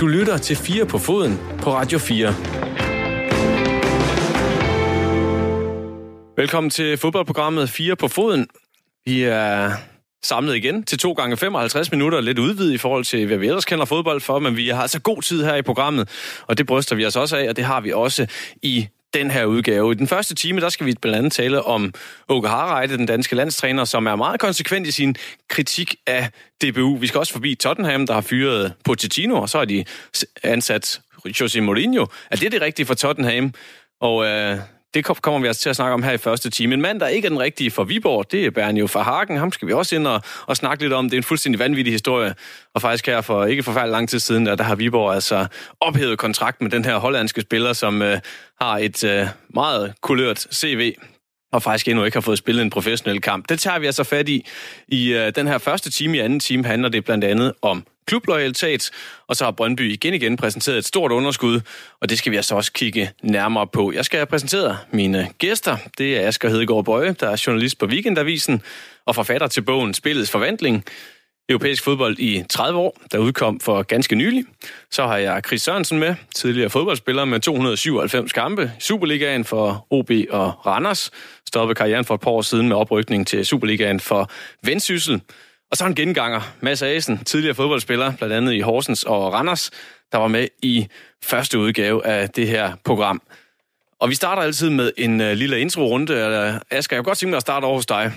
Du lytter til 4 på foden på Radio 4. Velkommen til fodboldprogrammet 4 på foden. Vi er samlet igen til 2 gange 55 minutter, lidt udvidet i forhold til, hvad vi ellers kender fodbold for, men vi har altså god tid her i programmet, og det bryster vi os også af, og det har vi også i den her udgave. I den første time, der skal vi blandt andet tale om Åke Harreide, den danske landstræner, som er meget konsekvent i sin kritik af DBU. Vi skal også forbi Tottenham, der har fyret Pochettino, og så har de ansat Jose Mourinho. Er det det rigtige for Tottenham? Og øh, det kommer vi altså til at snakke om her i første time. En mand, der ikke er den rigtige for Viborg, det er Bernio fra Hagen. Ham skal vi også ind og, og snakke lidt om. Det er en fuldstændig vanvittig historie. Og faktisk her for ikke forfærdelig lang tid siden, der, der har Viborg altså ophævet kontrakt med den her hollandske spiller, som øh, har et øh, meget kulørt CV og faktisk endnu ikke har fået spillet en professionel kamp. Det tager vi altså fat i. I øh, den her første time, i anden time, handler det blandt andet om klubloyalitet, og så har Brøndby igen igen præsenteret et stort underskud, og det skal vi altså også kigge nærmere på. Jeg skal præsentere mine gæster. Det er Asger Hedegaard Bøje, der er journalist på Weekendavisen og forfatter til bogen Spillets Forvandling. Europæisk fodbold i 30 år, der udkom for ganske nylig. Så har jeg Chris Sørensen med, tidligere fodboldspiller med 297 kampe i Superligaen for OB og Randers. Stoppede karrieren for et par år siden med oprykning til Superligaen for Vendsyssel. Og så en genganger, Mads Asen, tidligere fodboldspiller, blandt andet i Horsens og Randers, der var med i første udgave af det her program. Og vi starter altid med en øh, lille intro-runde. Øh, Asger, jeg kunne godt tænke mig at starte over hos dig.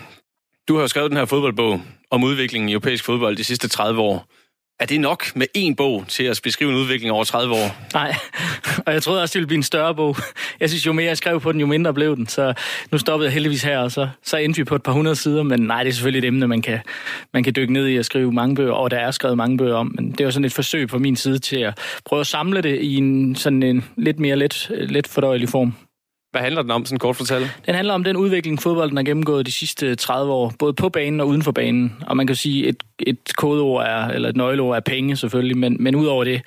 Du har jo skrevet den her fodboldbog om udviklingen i europæisk fodbold de sidste 30 år. Er det nok med én bog til at beskrive en udvikling over 30 år? Nej, og jeg troede også, det ville blive en større bog. Jeg synes, jo mere jeg skrev på den, jo mindre blev den. Så nu stoppede jeg heldigvis her, og så, så endte vi på et par hundrede sider. Men nej, det er selvfølgelig et emne, man kan, man kan dykke ned i og skrive mange bøger, og der er skrevet mange bøger om. Men det var sådan et forsøg på min side til at prøve at samle det i en sådan en lidt mere let, let fordøjelig form. Hvad handler den om, sådan kort fortalt? Den handler om den udvikling, fodbolden har gennemgået de sidste 30 år, både på banen og uden for banen. Og man kan sige, et, et kodeord er, eller et nøgleord er penge selvfølgelig, men, men udover det,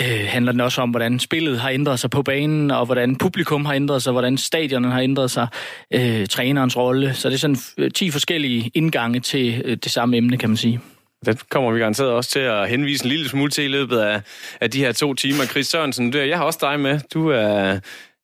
øh, handler den også om, hvordan spillet har ændret sig på banen, og hvordan publikum har ændret sig, hvordan stadionen har ændret sig, øh, trænerens rolle. Så det er sådan 10 forskellige indgange til øh, det samme emne, kan man sige. Det kommer vi garanteret også til at henvise en lille smule til i løbet af, af de her to timer. Chris Sørensen, jeg har også dig med. Du er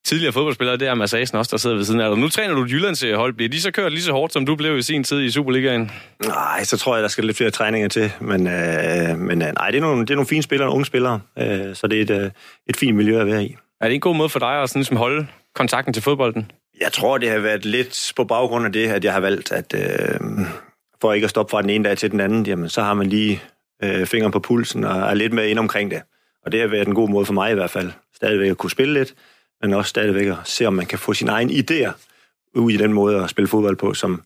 tidligere fodboldspillere, det er Mads Asen også, der sidder ved siden af dig. Nu træner du Jyllands hold. Bliver de så kørt lige så hårdt, som du blev i sin tid i Superligaen? Nej, så tror jeg, der skal lidt flere træninger til. Men, øh, men øh, nej, det er, nogle, det er nogle fine spillere, unge spillere. Øh, så det er et, øh, et fint miljø at være i. Er det en god måde for dig at sådan, ligesom holde kontakten til fodbolden? Jeg tror, det har været lidt på baggrund af det, at jeg har valgt, at øh, for ikke at stoppe fra den ene dag til den anden, jamen, så har man lige øh, fingeren på pulsen og er lidt med ind omkring det. Og det har været en god måde for mig i hvert fald. Stadigvæk at kunne spille lidt, men også stadigvæk at se, om man kan få sine egne idéer ud i den måde at spille fodbold på, som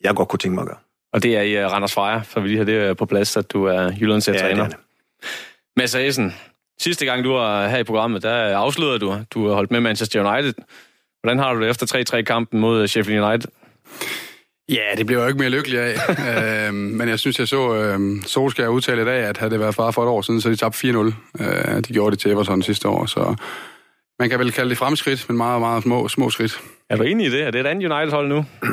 jeg godt kunne tænke mig at gøre. Og det er i uh, Randers Freja, for vi lige har det på plads, at du er Jyllands ja, træner. Det Mads Asen, sidste gang du var her i programmet, der afslørede du, du har holdt med Manchester United. Hvordan har du det efter 3-3 kampen mod Sheffield United? Ja, det blev jo ikke mere lykkelig af. øh, men jeg synes, jeg så øh, Solskjaer udtale i dag, at havde det været bare for et år siden, så de tabte 4-0. Øh, de gjorde det til Everton sidste år, så man kan vel kalde det fremskridt, men meget, meget små, små skridt. Er du enig i det? Er det et andet United-hold nu?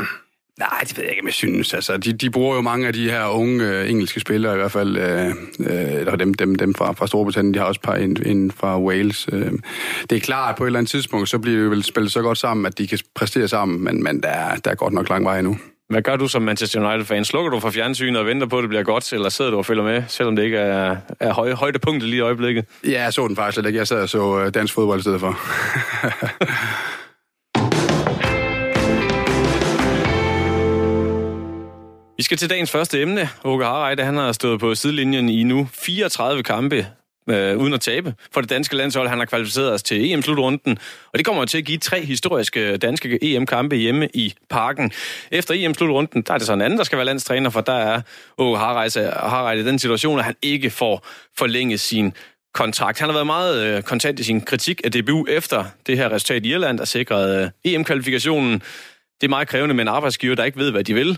Nej, det ved jeg ikke, om jeg synes. Altså, de, de bruger jo mange af de her unge øh, engelske spillere, i hvert fald, øh, øh, dem, dem, dem fra, fra Storbritannien, de har også par ind, ind fra Wales. Øh. Det er klart, at på et eller andet tidspunkt, så bliver det vel spillet så godt sammen, at de kan præstere sammen, men, men der, er, der er godt nok lang vej endnu. Hvad gør du som Manchester United-fan? Slukker du for fjernsynet og venter på, at det bliver godt, eller sidder du og følger med, selvom det ikke er, er høj, højdepunktet lige i øjeblikket? Ja, jeg så den faktisk lidt ikke. Jeg sad og så øh, dansk fodbold i stedet for. Vi skal til dagens første emne. Åke Harreide, han har stået på sidelinjen i nu 34 kampe øh, uden at tabe for det danske landshold. Han har kvalificeret os til EM-slutrunden, og det kommer til at give tre historiske danske EM-kampe hjemme i parken. Efter EM-slutrunden, der er det så en anden, der skal være landstræner, for der er Åge Harreide i den situation, at han ikke får forlænget sin kontrakt. Han har været meget øh, kontant i sin kritik af DBU efter det her resultat i Irland, der sikrede øh, EM-kvalifikationen. Det er meget krævende med en arbejdsgiver, der ikke ved, hvad de vil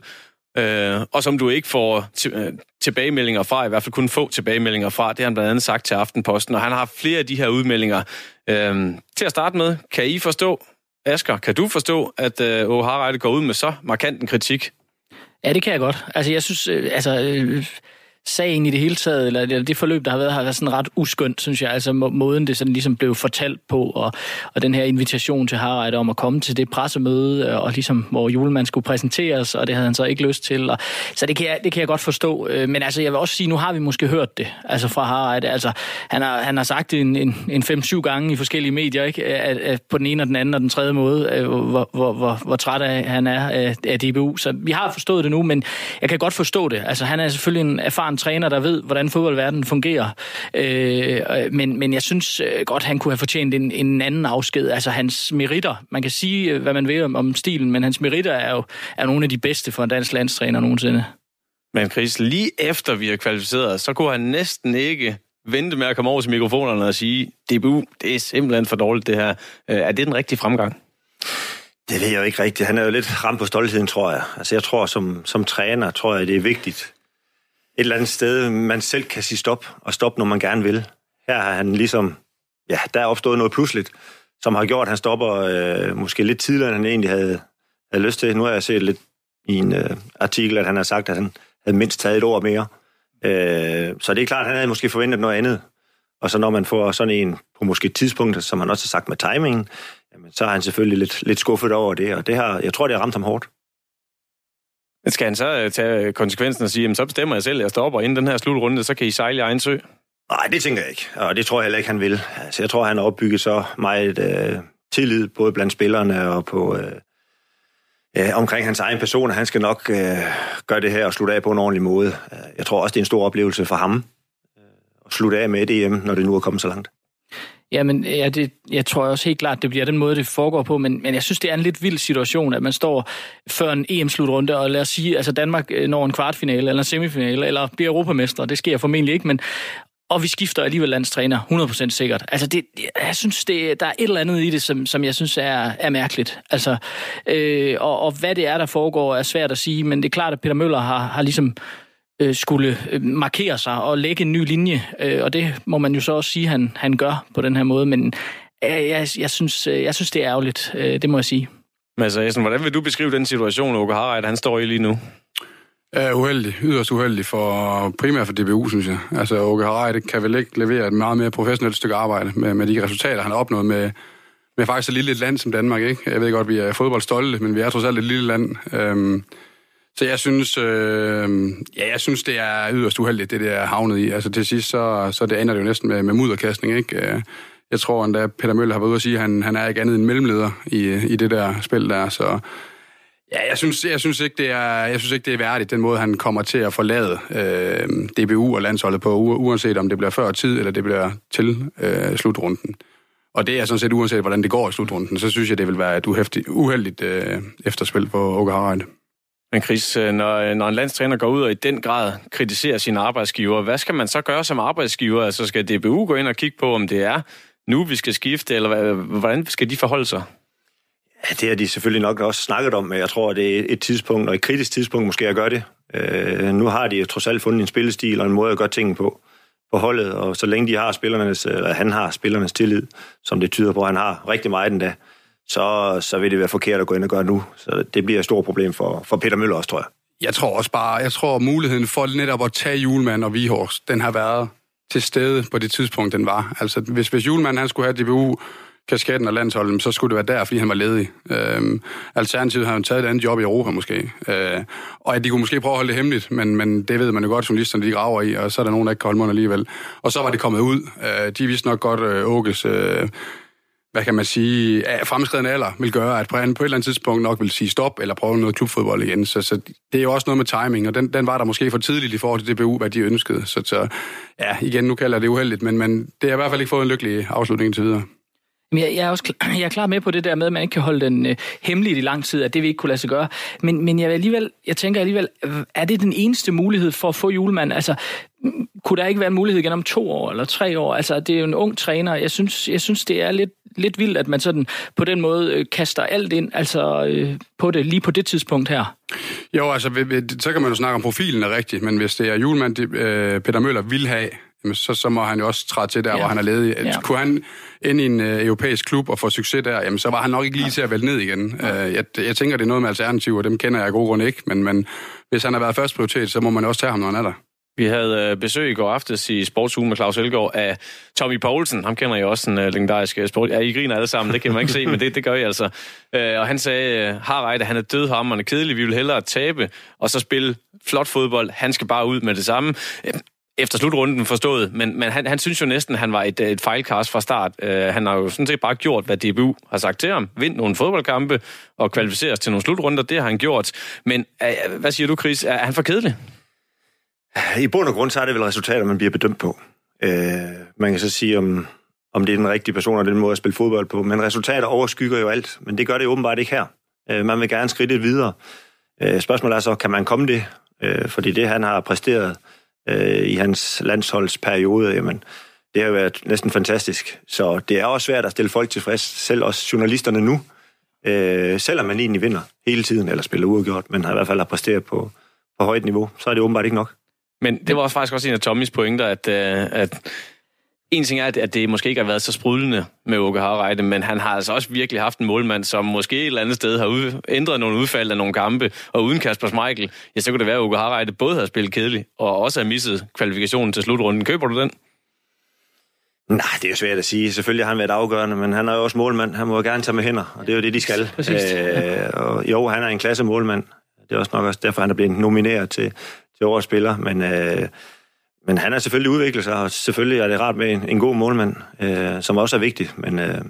øh, og som du ikke får t- øh, tilbagemeldinger fra, i hvert fald kun få tilbagemeldinger fra. Det har han blandt andet sagt til Aftenposten, og han har haft flere af de her udmeldinger. Øh, til at starte med, kan I forstå, Asger, kan du forstå, at øh, Harald går ud med så markant en kritik? Ja, det kan jeg godt. Altså, jeg synes, øh, altså, øh, sagen i det hele taget, eller, eller det forløb, der har været, har været sådan ret uskyndt, synes jeg. Altså måden, det sådan ligesom blev fortalt på, og, og den her invitation til Harald om at komme til det pressemøde, øh, og ligesom, hvor julemanden skulle præsenteres, og det havde han så ikke lyst til. Og, så det kan, jeg, det kan jeg godt forstå. Øh, men altså, jeg vil også sige, nu har vi måske hørt det, altså fra Harald. Altså, han har, han har sagt det en, en, en 5-7 gange i forskellige medier, ikke? At, at på den ene og den anden og den tredje måde, øh, hvor, hvor, hvor, hvor træt af, han er af, af DBU. Så vi har forstået det nu, men jeg kan godt forstå det. Altså, han er selvfølgelig en erfaren en træner, der ved, hvordan fodboldverdenen fungerer. Øh, men, men jeg synes øh, godt, han kunne have fortjent en, en anden afsked. Altså hans meritter, man kan sige, øh, hvad man vil om, om stilen, men hans meritter er jo er nogle af de bedste for en dansk landstræner nogensinde. Men Chris, lige efter vi har kvalificeret, så kunne han næsten ikke vente med at komme over til mikrofonerne og sige, DBU, det er simpelthen for dårligt det her. Er det den rigtige fremgang? Det ved jeg jo ikke rigtigt. Han er jo lidt ramt på stoltheden, tror jeg. Altså jeg tror, som, som træner, tror jeg, det er vigtigt, eller andet sted, man selv kan sige stop, og stop, når man gerne vil. Her har han ligesom, ja, der er opstået noget pludseligt, som har gjort, at han stopper øh, måske lidt tidligere, end han egentlig havde, havde lyst til. Nu har jeg set lidt i en øh, artikel, at han har sagt, at han havde mindst taget et år mere. Øh, så det er klart, at han havde måske forventet noget andet. Og så når man får sådan en på måske tidspunkt, som han også har sagt med timingen, jamen, så er han selvfølgelig lidt, lidt skuffet over det, og det har, jeg tror, det har ramt ham hårdt. Skal han så øh, tage øh, konsekvensen og sige, så bestemmer jeg selv, jeg stopper inden den her slutrunde, så kan I sejle i egen sø? Nej, det tænker jeg ikke, og det tror jeg heller ikke, han vil. Altså, jeg tror, han har opbygget så meget øh, tillid, både blandt spillerne og på øh, øh, omkring hans egen person, han skal nok øh, gøre det her og slutte af på en ordentlig måde. Jeg tror også, det er en stor oplevelse for ham øh, at slutte af med EM, når det nu er kommet så langt. Jamen, ja, det, jeg tror også helt klart, det bliver den måde, det foregår på, men, men jeg synes, det er en lidt vild situation, at man står før en EM-slutrunde, og lad os sige, altså Danmark øh, når en kvartfinale eller en semifinale, eller bliver europamester, det sker formentlig ikke, men og vi skifter alligevel landstræner 100% sikkert. Altså, det, jeg synes, det, der er et eller andet i det, som, som jeg synes er, er mærkeligt. Altså, øh, og, og hvad det er, der foregår, er svært at sige, men det er klart, at Peter Møller har, har ligesom øh, skulle øh, markere sig og lægge en ny linje, øh, og det må man jo så også sige, han, han gør på den her måde, men øh, jeg, jeg, synes, øh, jeg synes, det er ærgerligt, øh, det må jeg sige. Mads Asen, hvordan vil du beskrive den situation, Åke Harald, han står i lige nu? Er uheldig, yderst uheldig for primært for DBU, synes jeg. Altså, Åke Harald kan vel ikke levere et meget mere professionelt stykke arbejde med, med de resultater, han har opnået med, med faktisk et lille land som Danmark, ikke? Jeg ved godt, vi er fodboldstolte, men vi er trods alt et lille land. Øhm, så jeg synes, øh, ja, jeg synes, det er yderst uheldigt, det der havnet i. Altså til sidst, så, så det ender det jo næsten med, med mudderkastning, ikke? Øh, jeg tror endda, Peter Møller har været ude at sige, at han, han er ikke andet end mellemleder i, i det der spil der, så... Ja, jeg synes, jeg synes ikke, det er, jeg synes ikke, det er værdigt, den måde, han kommer til at forlade øh, DBU og landsholdet på, uanset om det bliver før tid, eller det bliver til øh, slutrunden. Og det er sådan set uanset, hvordan det går i slutrunden, så synes jeg, det vil være et uhæftigt, uheldigt øh, efterspil på Åke Harald. Men Chris, øh, når, øh, når en landstræner går ud og i den grad kritiserer sine arbejdsgiver, hvad skal man så gøre som arbejdsgiver? Altså skal DBU gå ind og kigge på, om det er nu, vi skal skifte, eller hvordan skal de forholde sig? Ja, det har de selvfølgelig nok også snakket om, men jeg tror, det er et tidspunkt, og et kritisk tidspunkt måske at gøre det. Øh, nu har de trods alt fundet en spillestil og en måde at gøre tingene på på holdet, og så længe de har spillernes, eller han har spillernes tillid, som det tyder på, at han har rigtig meget den dag, så, så vil det være forkert at gå ind og gøre nu. Så det bliver et stort problem for, for Peter Møller også, tror jeg. Jeg tror også bare, jeg tror muligheden for netop at tage Julemand og Vihors, den har været til stede på det tidspunkt, den var. Altså, hvis, hvis Julemand han skulle have DBU, kasketten og landsholdet, så skulle det være der, fordi han var ledig. Øhm, alternativt har han taget et andet job i Europa måske. Øh, og at de kunne måske prøve at holde det hemmeligt, men, men det ved man jo godt, journalisterne de graver i, og så er der nogen, der ikke kan holde munden alligevel. Og så var det kommet ud. Øh, de vidste nok godt øh, Åkes... Øh, hvad kan man sige, fremskridende alder vil gøre, at han på et eller andet tidspunkt nok vil sige stop, eller prøve noget klubfodbold igen. Så, så det er jo også noget med timing, og den, den var der måske for tidligt i forhold til DBU, hvad de ønskede. Så, så ja, igen, nu kalder jeg det uheldigt, men, men det har i hvert fald ikke fået en lykkelig afslutning til videre. Men jeg, jeg, er også klar, jeg er klar med på det der med, at man ikke kan holde den øh, hemmeligt i lang tid, at det vi ikke kunne lade sig gøre. Men, men jeg, alligevel, jeg tænker alligevel, er det den eneste mulighed for at få julemand? Altså, kunne der ikke være en mulighed igen om to år eller tre år? Altså, det er jo en ung træner. Jeg synes, jeg synes det er lidt, lidt vildt, at man sådan på den måde øh, kaster alt ind altså, øh, på det lige på det tidspunkt her. Jo, altså, så kan man jo snakke om profilen er rigtigt, men hvis det er julemand, det, øh, Peter Møller vil have, så, så må han jo også træde til der, ja. hvor han er ledig. Ja. Kunne han ind i en øh, europæisk klub og få succes der, jamen, så var han nok ikke lige til at vælge ned igen. Ja. Øh, jeg, jeg tænker, det er noget med alternativer, dem kender jeg af gode grunde ikke, men, men hvis han har været først prioritet, så må man også tage ham, når han er der. Vi havde øh, besøg i går aftes i Sportsugen med Claus Elgaard af Tommy Poulsen. Ham kender jeg også, en øh, legendarisk sport. Ja, I griner alle sammen, det kan man ikke se, men det, det gør I altså. Øh, og han sagde, uh, Harreide, han er død er kedelig, vi vil hellere tabe, og så spille flot fodbold. Han skal bare ud med det samme. Efter slutrunden forstået, men, men han, han synes jo næsten, at han var et, et fejlkast fra start. Uh, han har jo sådan set bare gjort, hvad DBU har sagt til ham. Vind nogle fodboldkampe og kvalificeres til nogle slutrunder, det har han gjort. Men uh, hvad siger du, Chris? Er han for kedelig? I bund og grund, så er det vel resultater, man bliver bedømt på. Øh, man kan så sige, om, om det er den rigtige person og den måde at spille fodbold på. Men resultater overskygger jo alt. Men det gør det åbenbart ikke her. Øh, man vil gerne skride videre. Øh, spørgsmålet er så, kan man komme det? Øh, fordi det, han har præsteret øh, i hans landsholdsperiode, jamen, det har været næsten fantastisk. Så det er også svært at stille folk tilfreds, selv også journalisterne nu. Øh, selvom man egentlig vinder hele tiden, eller spiller uafgjort, men har i hvert fald har præsteret på, på højt niveau, så er det åbenbart ikke nok. Men det var også faktisk også en af Tommys pointer, at, øh, at en ting er, at det måske ikke har været så sprudlende med Åke Harreide, men han har altså også virkelig haft en målmand, som måske et eller andet sted har ud, ændret nogle udfald af nogle kampe, og uden Kasper Schmeichel, ja, så kunne det være, at Åke Harreide både har spillet kedeligt, og også har misset kvalifikationen til slutrunden. Køber du den? Nej, det er jo svært at sige. Selvfølgelig har han været afgørende, men han er jo også målmand. Han må jo gerne tage med hænder, og det er jo det, de skal. Præcis. Øh, og jo, han er en klasse målmand. Det er også nok også derfor, han er blevet nomineret til, til årets spiller, men, øh, men han er selvfølgelig udviklet sig, og selvfølgelig er det rart med en, en god målmand, øh, som også er vigtig, men, øh,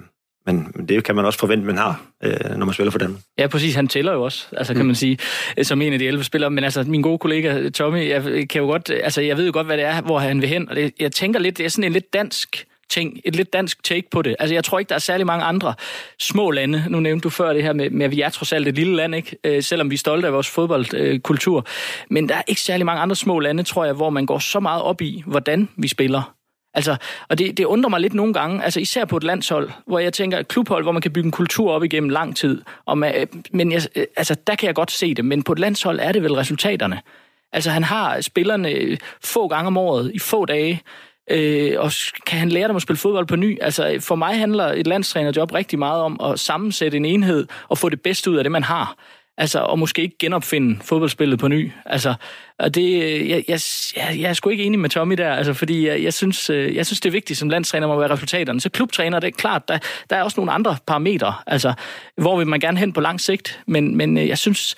men det kan man også forvente, man har, øh, når man spiller for dem. Ja, præcis. Han tæller jo også, altså kan mm. man sige, som en af de 11 spillere. Men altså, min gode kollega Tommy, jeg kan jo godt, altså jeg ved jo godt, hvad det er, hvor han vil hen. Og det, jeg tænker lidt, det er sådan en lidt dansk ting, et lidt dansk take på det. Altså, jeg tror ikke, der er særlig mange andre små lande. Nu nævnte du før det her med, med at vi er trods alt et lille land, ikke? Øh, selvom vi er stolte af vores fodboldkultur. Øh, Men der er ikke særlig mange andre små lande, tror jeg, hvor man går så meget op i, hvordan vi spiller. Altså, og det, det undrer mig lidt nogle gange, altså især på et landshold, hvor jeg tænker, et klubhold, hvor man kan bygge en kultur op igennem lang tid. Og man, øh, men jeg, øh, altså, der kan jeg godt se det, men på et landshold er det vel resultaterne. Altså, han har spillerne øh, få gange om året, i få dage, Øh, og kan han lære dem at spille fodbold på ny? Altså, for mig handler et landstrænerjob rigtig meget om at sammensætte en enhed og få det bedste ud af det, man har. Altså, og måske ikke genopfinde fodboldspillet på ny. Altså, og det, øh, jeg, jeg, jeg, er sgu ikke enig med Tommy der, altså, fordi jeg, jeg, synes, øh, jeg synes, det er vigtigt som landstræner må være resultaterne. Så klubtræner, det er klart, der, der er også nogle andre parametre, altså, hvor vil man gerne hen på lang sigt, men, men øh, jeg synes,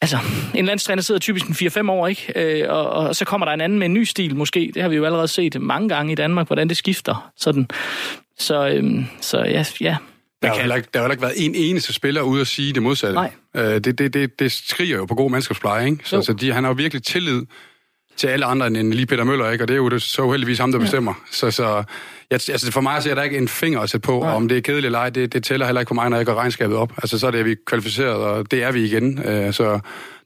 Altså, en landstræner sidder typisk en 4-5 år, ikke? Øh, og, og så kommer der en anden med en ny stil, måske. Det har vi jo allerede set mange gange i Danmark, hvordan det skifter. Sådan. Så, øhm, så ja, ja. Der har, heller ikke, der har ikke været en eneste spiller ude at sige det modsatte. Nej. Øh, det, det, det, det skriger jo på god mandskabspleje, ikke? Så, så de, han har jo virkelig tillid til alle andre end lige Peter Møller, ikke? Og det er jo det, så heldigvis ham, der ja. bestemmer. Så, så jeg, altså for mig så er der ikke en finger at sætte på, Nej. om det er kedeligt eller ej, det, det tæller heller ikke på mig, når jeg går regnskabet op. Altså så er det, vi kvalificeret, og det er vi igen. Øh, så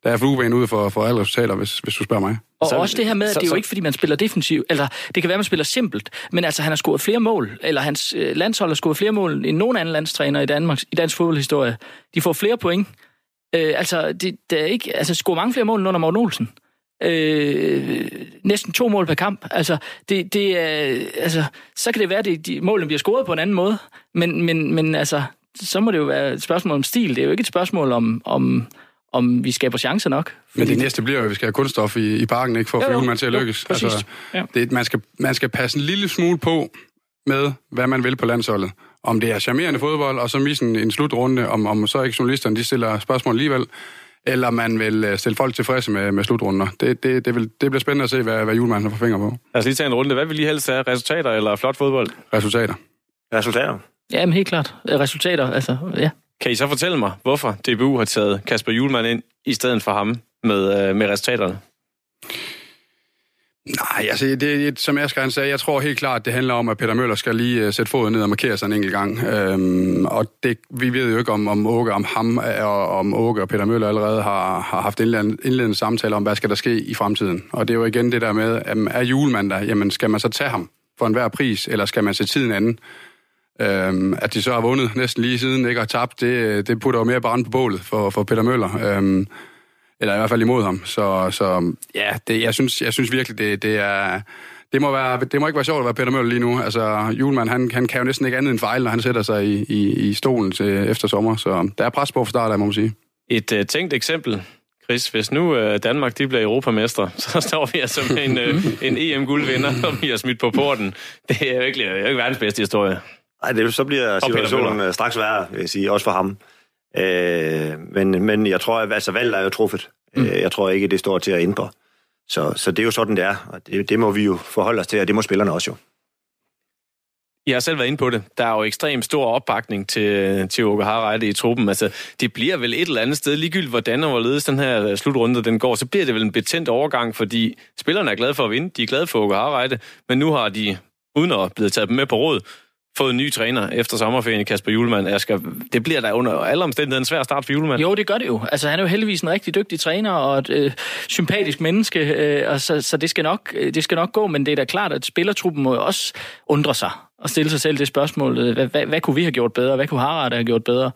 der er flueben ude for, for alle resultater, hvis, hvis du spørger mig. Og Så- også det her med, at så- det er jo så- ikke, fordi man spiller defensivt. Eller det kan være, man spiller simpelt. Men altså, han har scoret flere mål. Eller hans øh, landshold har scoret flere mål end nogen anden landstræner i, Danmark, i dansk fodboldhistorie. De får flere point. Øh, altså, det, det er ikke, altså, scorer mange flere mål end under Morten Olsen. Øh, næsten to mål per kamp. Altså, det, det er, altså, så kan det være, at de, de, målene bliver scoret på en anden måde. Men, men, men altså, så må det jo være et spørgsmål om stil. Det er jo ikke et spørgsmål om, om, om vi skaber chancer nok. Men det næste bliver jo, at vi skal have kunststof i, i parken, ikke for at Jo, få jo. julemanden til at Jo, lykkes. præcis. Ja. det, man, skal, man skal passe en lille smule på med, hvad man vil på landsholdet. Om det er charmerende fodbold, og så misse en, en slutrunde, om, om så ikke journalisterne de stiller spørgsmål alligevel, eller man vil øh, stille folk tilfredse med, med slutrunder. Det, det, det, vil, det bliver spændende at se, hvad, hvad julemanden har for fingre på. Lad os lige tage en runde. Hvad vil I helst have? Resultater eller flot fodbold? Resultater. Resultater. Ja, men helt klart. Øh, Resultater, altså, ja. Kan I så fortælle mig, hvorfor DBU har taget Kasper Julemand ind i stedet for ham med, øh, med resultaterne? Nej, altså, det, det, som Asger han sagde, jeg tror helt klart, det handler om, at Peter Møller skal lige uh, sætte foden ned og markere sig en enkelt gang. Øhm, og det, vi ved jo ikke, om, om Åke, om ham, øh, og om Åke og Peter Møller allerede har, har haft indledende, indledende samtaler om, hvad skal der ske i fremtiden. Og det er jo igen det der med, at er julemand der, jamen skal man så tage ham for enhver pris, eller skal man se tiden anden? Øhm, at de så har vundet næsten lige siden, ikke har tabt, det, det putter jo mere brand på bålet for, for Peter Møller. Øhm, eller i hvert fald imod ham. Så, så ja, det, jeg, synes, jeg synes virkelig, det, det, er, det må, være, det må ikke være sjovt at være Peter Møller lige nu. Altså, Julemand, han, han kan jo næsten ikke andet end fejl, når han sætter sig i, i, i stolen til efter sommer. Så der er pres på for start, må man sige. Et uh, tænkt eksempel, Chris. Hvis nu uh, Danmark de bliver europamestre, så står vi altså med en, uh, en EM-guldvinder, som vi har smidt på porten. Det er virkelig det er ikke verdens bedste historie. Nej, det, så bliver situationen straks værre, vil jeg sige, også for ham. Øh, men, men jeg tror, at altså, valget er jo truffet. Mm. Jeg tror ikke, det står til at ændre. Så, så det er jo sådan, det er, og det, det må vi jo forholde os til, og det må spillerne også jo. Jeg har selv været inde på det. Der er jo ekstremt stor opbakning til, til Åke Harreide i truppen. Altså, det bliver vel et eller andet sted, ligegyldigt hvordan og hvorledes den her slutrunde den går, så bliver det vel en betændt overgang, fordi spillerne er glade for at vinde, de er glade for Åke Harreide, men nu har de, uden at blive taget med på råd, fået en ny træner efter sommerferien, Kasper Julemand. Asger, det bliver da under alle omstændigheder en svær start for Julemand. Jo, det gør det jo. Altså, han er jo heldigvis en rigtig dygtig træner og et øh, sympatisk menneske, øh, og så, så det, skal nok, øh, det skal nok gå, men det er da klart, at spillertruppen må jo også undre sig og stille sig selv det spørgsmål, øh, hvad, hvad, hvad kunne vi have gjort bedre, hvad kunne Harald have gjort bedre?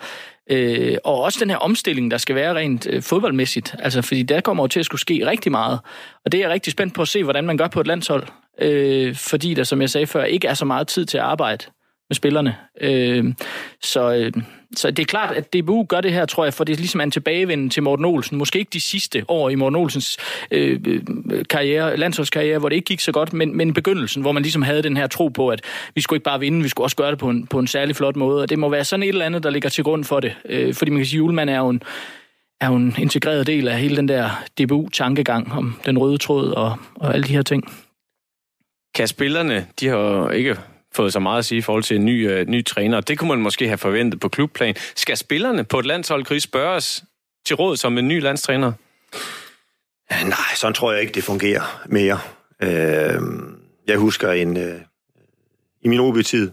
Øh, og også den her omstilling, der skal være rent øh, fodboldmæssigt, altså, fordi der kommer jo til at skulle ske rigtig meget, og det er jeg rigtig spændt på at se, hvordan man gør på et landshold, øh, fordi der, som jeg sagde før, ikke er så meget tid til at arbejde med spillerne. Øh, så, øh, så det er klart, at DBU gør det her, tror jeg, for det er ligesom en tilbagevenden til Morten Olsen. Måske ikke de sidste år i Morten Olsens øh, øh, karriere, landsholdskarriere, hvor det ikke gik så godt, men, men begyndelsen, hvor man ligesom havde den her tro på, at vi skulle ikke bare vinde, vi skulle også gøre det på en, på en særlig flot måde. Og det må være sådan et eller andet, der ligger til grund for det. Øh, fordi man kan sige, at Julemand er jo en, er jo en integreret del af hele den der DBU-tankegang om den røde tråd og, og alle de her ting. Kan spillerne, de har jo ikke fået så meget at sige i forhold til en ny, øh, ny træner. Det kunne man måske have forventet på klubplan. Skal spillerne på et landshold, Chris, spørges til råd som en ny landstræner? Nej, sådan tror jeg ikke, det fungerer mere. Øh, jeg husker en... Øh, I min OB-tid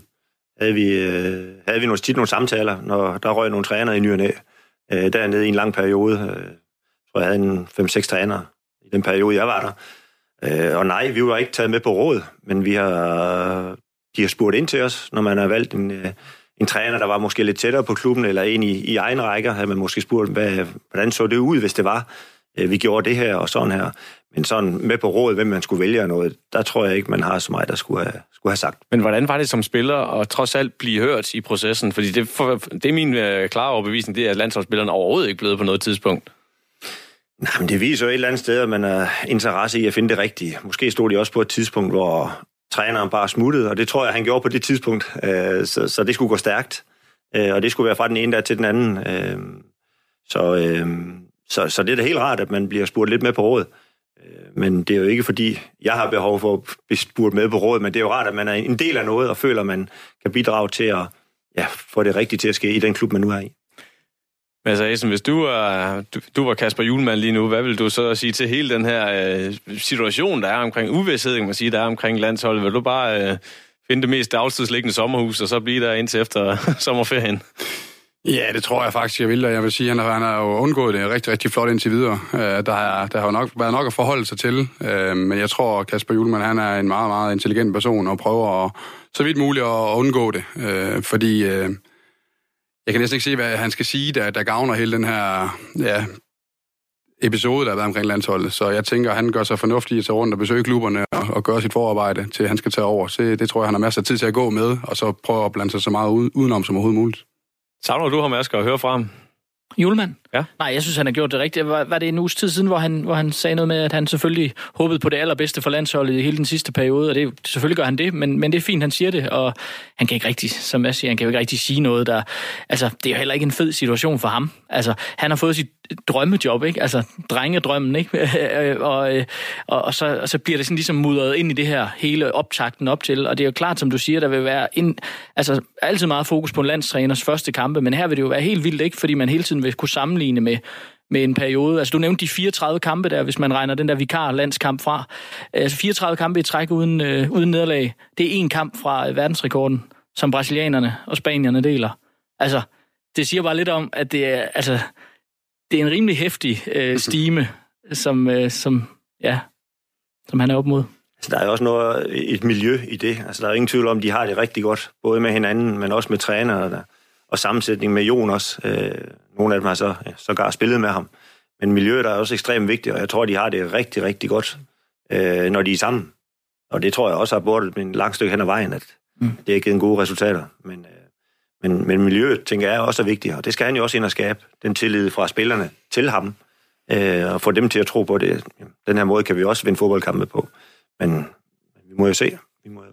havde vi, øh, havde vi nogle, tit nogle samtaler, når der røg nogle trænere i ny og næ. Øh, dernede i en lang periode. Øh, tror, jeg havde en 5-6 trænere i den periode, jeg var der. Øh, og nej, vi var ikke taget med på råd, men vi har de har spurgt ind til os, når man har valgt en, øh, en træner, der var måske lidt tættere på klubben, eller en i, i egen rækker, havde man måske spurgt, hvad, hvordan så det ud, hvis det var, øh, vi gjorde det her og sådan her. Men sådan med på rådet, hvem man skulle vælge noget, der tror jeg ikke, man har så meget, der skulle have, skulle have sagt. Men hvordan var det som spiller at trods alt blive hørt i processen? Fordi det, for, det er min øh, klare overbevisning, det er, at landsholdsspillerne overhovedet ikke blevet på noget tidspunkt. Nej, men det viser jo et eller andet sted, at man har interesse i at finde det rigtige. Måske stod de også på et tidspunkt, hvor træneren bare smuttede, og det tror jeg, han gjorde på det tidspunkt. Øh, så, så det skulle gå stærkt, øh, og det skulle være fra den ene der til den anden. Øh, så, øh, så, så det er da helt rart, at man bliver spurgt lidt med på råd. Øh, men det er jo ikke fordi, jeg har behov for at blive spurgt med på råd, men det er jo rart, at man er en del af noget, og føler, at man kan bidrage til at ja, få det rigtigt til at ske i den klub, man nu er i. Men altså, Asen, hvis du, er, du, du var Kasper Julemand lige nu, hvad vil du så sige til hele den her øh, situation, der er omkring uvidshed, kan man sige, der er omkring landsholdet? Vil du bare øh, finde det mest dagstidsliggende sommerhus, og så blive der indtil efter sommerferien? Ja, det tror jeg faktisk, jeg vil. Og jeg vil sige, at han har, jo undgået det rigtig, rigtig flot indtil videre. Øh, der, har, der har jo nok været nok at forholde sig til. Øh, men jeg tror, at Kasper Julemand han er en meget, meget intelligent person og prøver at, så vidt muligt at undgå det. Øh, fordi øh, jeg kan næsten ikke se, hvad han skal sige, der, der gavner hele den her ja, episode, der har været omkring landsholdet. Så jeg tænker, at han gør sig fornuftigt at tage rundt og besøge klubberne og, og gøre sit forarbejde, til han skal tage over. Så det tror jeg, han har masser af tid til at gå med, og så prøve at blande sig så meget udenom som overhovedet muligt. Savner du ham, Asger, at høre fra ham? Julemand? Ja. Nej, jeg synes, han har gjort det rigtigt. Var, var det en uges tid siden, hvor han, hvor han sagde noget med, at han selvfølgelig håbede på det allerbedste for landsholdet i hele den sidste periode, og det, selvfølgelig gør han det, men, men det er fint, han siger det, og han kan ikke rigtig, som jeg siger, han kan jo ikke rigtig sige noget, der... Altså, det er jo heller ikke en fed situation for ham. Altså, han har fået sit drømmejob, ikke? Altså, drengedrømmen, ikke? og, øh, og, og, så, og så bliver det sådan ligesom mudret ind i det her hele optakten op til, og det er jo klart, som du siger, der vil være en, altså, altid meget fokus på en landstræners første kampe, men her vil det jo være helt vildt, ikke? Fordi man hele tiden vil kunne sammenligne med, med en periode. Altså, du nævnte de 34 kampe der, hvis man regner den der vikar-landskamp fra. Altså, 34 kampe i træk uden, øh, uden nederlag. Det er en kamp fra verdensrekorden, som brasilianerne og spanierne deler. Altså, det siger bare lidt om, at det er, altså, det er en rimelig hæftig øh, stime, som, øh, som, ja, som han er op mod. Altså, der er også noget, et miljø i det. Altså, der er ingen tvivl om, de har det rigtig godt, både med hinanden, men også med trænere der, og sammensætning med Jonas. Øh, nogle af dem har så ja, sågar spillet med ham. Men miljøet er også ekstremt vigtigt, og jeg tror, de har det rigtig, rigtig godt, øh, når de er sammen. Og det tror jeg også har bordet en lang stykke hen ad vejen, at mm. det har givet gode resultater. Men, øh, men, men miljøet, tænker jeg, også er vigtigt, og det skal han jo også ind og skabe, den tillid fra spillerne til ham, øh, og få dem til at tro på det. Den her måde kan vi også vinde fodboldkampe på. Men vi må jo se. Vi må jo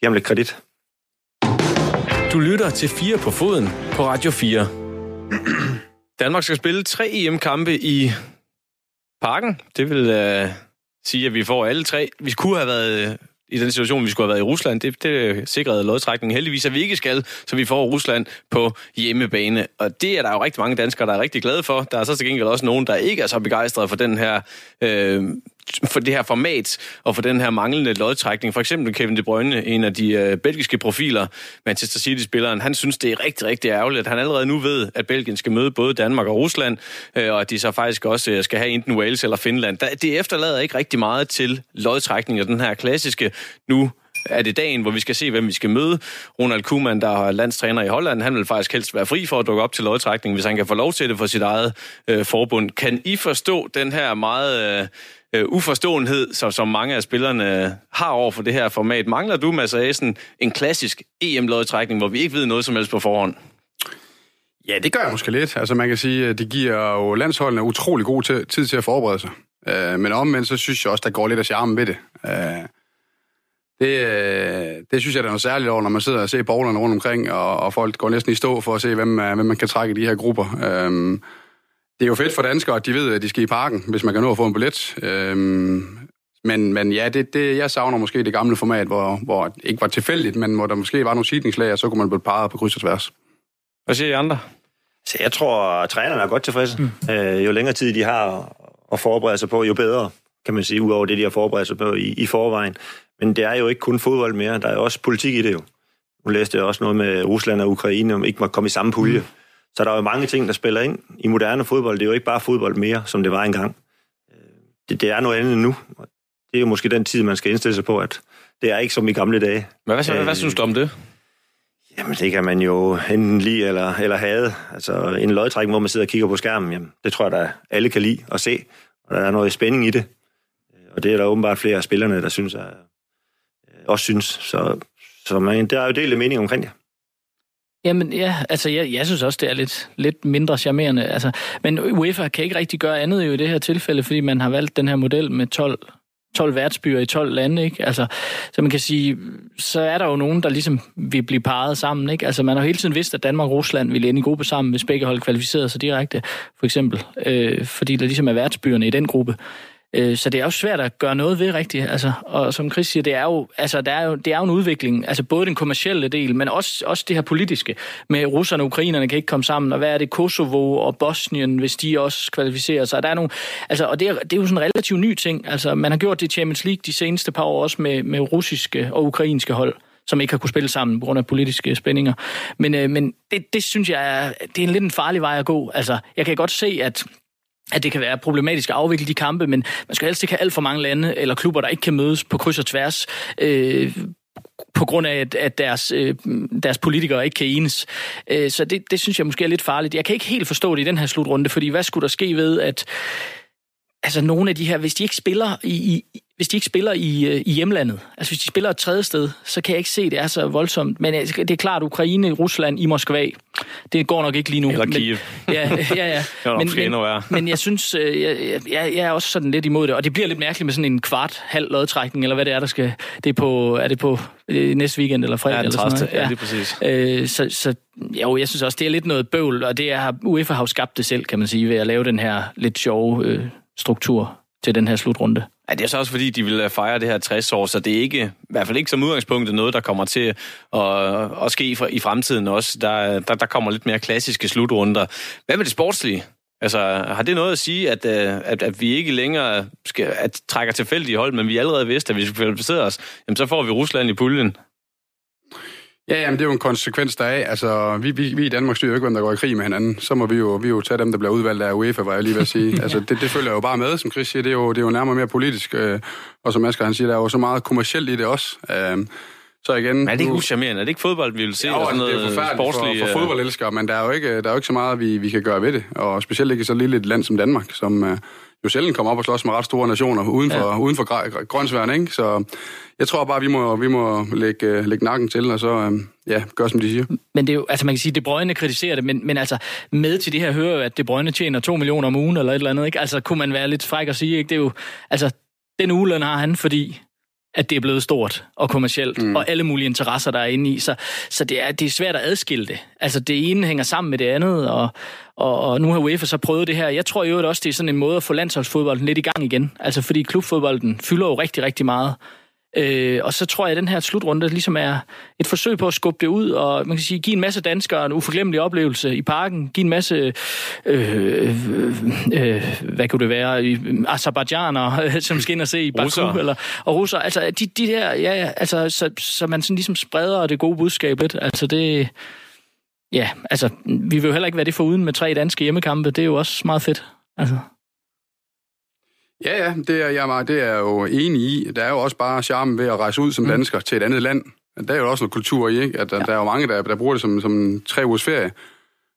give ham lidt kredit. Du lytter til 4 på foden på Radio 4. Danmark skal spille tre EM-kampe i parken. Det vil uh, sige, at vi får alle tre. Vi kunne have været øh, i den situation, vi skulle have været i Rusland. Det, det sikrede lodtrækningen heldigvis, at vi ikke skal, så vi får Rusland på hjemmebane. Og det er der jo rigtig mange danskere, der er rigtig glade for. Der er så til gengæld også nogen, der ikke er så begejstrede for den her øh, for det her format og for den her manglende lodtrækning. For eksempel Kevin De Bruyne, en af de øh, belgiske profiler, Manchester City-spilleren, han synes, det er rigtig, rigtig ærgerligt, at han allerede nu ved, at Belgien skal møde både Danmark og Rusland, øh, og at de så faktisk også øh, skal have enten Wales eller Finland. Det efterlader ikke rigtig meget til lodtrækning og den her klassiske nu er det dagen, hvor vi skal se, hvem vi skal møde. Ronald Koeman, der er landstræner i Holland, han vil faktisk helst være fri for at dukke op til lodtrækning, hvis han kan få lov til det for sit eget øh, forbund. Kan I forstå den her meget... Øh, øh, uforståenhed, som, som mange af spillerne øh, har over for det her format. Mangler du, Mads Asen, en klassisk EM-lodtrækning, hvor vi ikke ved noget som helst på forhånd? Ja, det gør jeg måske lidt. Altså man kan sige, at det giver jo landsholdene utrolig god til, tid til at forberede sig. Øh, men omvendt, så synes jeg også, der går lidt af charmen ved det. Øh, det, øh, det synes jeg, der er noget særligt over, når man sidder og ser bowlerne rundt omkring, og, og folk går næsten i stå for at se, hvem, øh, hvem man kan trække i de her grupper. Uh, det er jo fedt for danskere, at de ved, at de skal i parken, hvis man kan nå at få en billet. Øhm, men, men ja, det, det, jeg savner måske det gamle format, hvor, hvor det ikke var tilfældigt, men hvor der måske var nogle sidningslag, og så kunne man blive parret på kryds og tværs. Hvad siger I andre? Så jeg tror, at trænerne er godt tilfredse. Mm. Øh, jo længere tid de har at forberede sig på, jo bedre, kan man sige, udover det, de har forberedt sig på i, i forvejen. Men det er jo ikke kun fodbold mere, der er også politik i det jo. Nu læste jeg også noget med Rusland og Ukraine, om ikke må komme i samme pulje. Mm. Så der er jo mange ting, der spiller ind i moderne fodbold. Det er jo ikke bare fodbold mere, som det var engang. Det, det er noget andet nu. Det er jo måske den tid, man skal indstille sig på, at det er ikke som i gamle dage. Men hvad, hvad, hvad synes du om det? Jamen, det kan man jo enten lide eller, eller have. Altså, en løgtrækning, hvor man sidder og kigger på skærmen, jamen, det tror jeg, der alle kan lide at se. Og der er noget spænding i det. Og det er der åbenbart flere af spillerne, der synes, at, også synes. Så, så man, der er jo del af mening omkring det. Jamen ja, altså jeg, jeg synes også, det er lidt, lidt mindre charmerende. Altså, men UEFA kan ikke rigtig gøre andet jo i det her tilfælde, fordi man har valgt den her model med 12 12 værtsbyer i 12 lande, ikke? Altså, så man kan sige, så er der jo nogen, der ligesom vil blive parret sammen, ikke? Altså, man har hele tiden vidst, at Danmark og Rusland ville ende i gruppe sammen, hvis begge hold kvalificerede sig direkte, for eksempel. Øh, fordi der ligesom er værtsbyerne i den gruppe. Øh, så det er jo svært at gøre noget ved rigtigt. Altså, og som Chris siger, det er jo, altså, der er jo, det er jo en udvikling. Altså både den kommercielle del, men også, også det her politiske. Med russerne og ukrainerne kan ikke komme sammen. Og hvad er det? Kosovo og Bosnien, hvis de også kvalificerer sig. Der er nogle, altså, og det er, det er jo sådan en relativt ny ting. Altså, man har gjort det i Champions League de seneste par år også med, med russiske og ukrainske hold som ikke har kunne spille sammen på grund af politiske spændinger. Men, øh, men det, det synes jeg er, det er en lidt en farlig vej at gå. Altså, jeg kan godt se, at at det kan være problematisk at afvikle de kampe, men man skal helst ikke have alt for mange lande eller klubber, der ikke kan mødes på kryds og tværs, øh, på grund af, at, deres, øh, deres politikere ikke kan enes. Øh, så det, det synes jeg måske er lidt farligt. Jeg kan ikke helt forstå det i den her slutrunde, fordi hvad skulle der ske ved, at altså nogle af de her, hvis de ikke spiller i, i hvis de ikke spiller i, øh, i hjemlandet, altså hvis de spiller et tredje sted, så kan jeg ikke se, at det er så voldsomt. Men øh, det er klart, Ukraine, Rusland, i Moskva, det går nok ikke lige nu. Eller Kiev. Men, ja, ja, ja. men, men, men jeg synes, øh, jeg, jeg, jeg er også sådan lidt imod det, og det bliver lidt mærkeligt med sådan en kvart, halv lodtrækning, eller hvad det er, der skal... Det er på, er det på næste weekend eller fredag? Ja, eller sådan noget? Ja, det er præcis. Øh, så, så jo, jeg synes også, det er lidt noget bøvl, og det er, UEFA har jo skabt det selv, kan man sige, ved at lave den her lidt sjove øh, struktur til den her slutrunde. Ja, det er så også fordi, de vil øh, fejre det her 60 år, så det er ikke, i hvert fald ikke som udgangspunkt noget, der kommer til at, øh, at ske i fremtiden også. Der, der, der kommer lidt mere klassiske slutrunder. Hvad med det sportslige? Altså, har det noget at sige, at, øh, at, at vi ikke længere skal, at trækker tilfældige hold, men vi allerede vidste, at vi skulle kvalificere os, jamen så får vi Rusland i puljen. Ja, jamen, det er jo en konsekvens deraf. Altså, vi, vi, vi i Danmark styrer jo ikke, hvem der går i krig med hinanden. Så må vi jo, vi jo tage dem, der bliver udvalgt af UEFA, var jeg lige ved at sige. altså, det, det følger jo bare med, som Chris siger. Det er jo, det er jo nærmere mere politisk. Øh, og som Asger han siger, der er jo så meget kommercielt i det også. Øh, så igen, men er det ikke uschammerende? Er det ikke fodbold, vi vil se? Ja, sådan noget det er forfærdeligt for, for øh? fodboldelskere, men der er, jo ikke, der er jo ikke så meget, vi, vi kan gøre ved det. Og specielt ikke så lille et land som Danmark, som, jo sjældent kommer op og slås med ret store nationer uden for, ja. uden for grønsværen, ikke? Så jeg tror bare, vi må, vi må lægge, lægge nakken til, og så øh, ja, gøre, som de siger. Men det er jo, altså man kan sige, at De Bruyne kritiserer det, men, men altså med til det her hører jo, at De Bruyne tjener 2 millioner om ugen, eller et eller andet, ikke? Altså kunne man være lidt fræk og sige, ikke? Det er jo, altså den ugeløn har han, fordi at det er blevet stort og kommercielt, mm. og alle mulige interesser, der er inde i. Så, så det, er, det er svært at adskille det. Altså, det ene hænger sammen med det andet, og, og, og nu har UEFA så prøvet det her. Jeg tror jo også, det er sådan en måde at få landsholdsfodbolden lidt i gang igen. Altså, fordi klubfodbolden fylder jo rigtig, rigtig meget. Øh, og så tror jeg, at den her slutrunde ligesom er et forsøg på at skubbe det ud, og man kan sige, give en masse danskere en uforglemmelig oplevelse i parken, give en masse, øh, øh, hvad kunne det være, Azerbaijaner, som skal ind og se i Baku, russer. eller, og russer, altså de, de der, ja, ja, altså, så, så man sådan ligesom spreder det gode budskab lidt, altså det, ja, altså, vi vil jo heller ikke være det for uden med tre danske hjemmekampe, det er jo også meget fedt, altså. Ja, ja, det er jeg det er jo enig i. Der er jo også bare charmen ved at rejse ud som mm. dansker til et andet land. Der er jo også noget kultur i, ikke? At der, ja. der er jo mange, der, der bruger det som, som tre ugers ferie,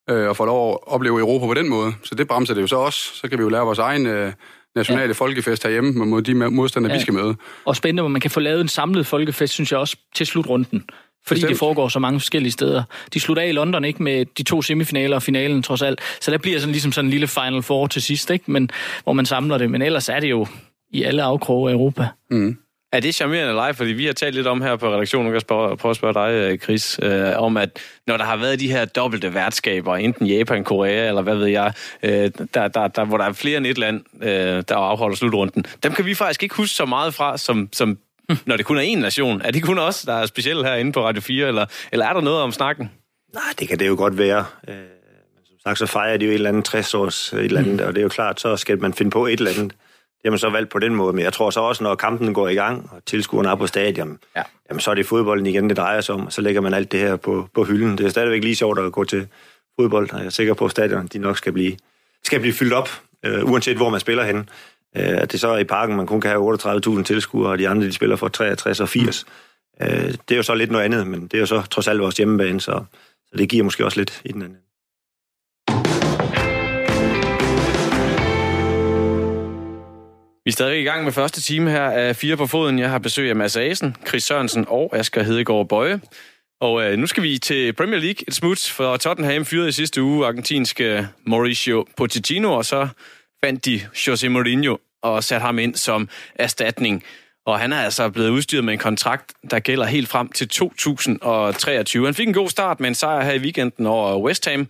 øh, og får lov at opleve Europa på den måde. Så det bremser det jo så også. Så kan vi jo lære vores egen øh, nationale ja. folkefest herhjemme mod de modstandere, ja. vi skal møde. Og spændende, hvor man kan få lavet en samlet folkefest, synes jeg også, til slutrunden. Fordi Bestemt. det foregår så mange forskellige steder. De slutter af i London, ikke med de to semifinaler og finalen trods alt. Så der bliver sådan ligesom sådan en lille Final Four til sidst, ikke? Men, hvor man samler det. Men ellers er det jo i alle afkroge af Europa. Mm. Er det charmerende live? Fordi vi har talt lidt om her på redaktionen, jeg kan spørge, prøve at spørge dig, øh, Chris, øh, om at når der har været de her dobbelte værtskaber, enten Japan, Korea, eller hvad ved jeg, øh, der, der, der, hvor der er flere end et land, øh, der afholder slutrunden, dem kan vi faktisk ikke huske så meget fra, som, som når det kun er én nation? Er det kun os, der er specielle herinde på Radio 4, eller, eller er der noget om snakken? Nej, det kan det jo godt være. Øh, men som sagt, så fejrer de jo et eller andet 60 års et eller andet, mm. og det er jo klart, så skal man finde på et eller andet. Det har man så valgt på den måde, men jeg tror så også, når kampen går i gang, og tilskuerne er på stadion, ja. jamen, så er det fodbolden igen, det drejer sig om, og så lægger man alt det her på, på hylden. Det er stadigvæk lige sjovt at gå til fodbold, og jeg er sikker på, at stadion de nok skal blive, skal blive fyldt op, øh, uanset hvor man spiller hen. Øh, at det så er i parken, man kun kan have 38.000 tilskuere, og de andre de spiller for 63 og 80. Mm. Øh, det er jo så lidt noget andet, men det er jo så trods alt vores hjemmebane, så, så det giver måske også lidt i den anden. Vi er stadig i gang med første time her af Fire på Foden. Jeg har besøg af Mads Asen, Chris Sørensen og Asger Hedegaard Bøje. Og øh, nu skal vi til Premier League. Et smut for Tottenham fyrede i sidste uge argentinske Mauricio Pochettino, og så fandt de Jose Mourinho og satte ham ind som erstatning. Og han er altså blevet udstyret med en kontrakt, der gælder helt frem til 2023. Han fik en god start med en sejr her i weekenden over West Ham.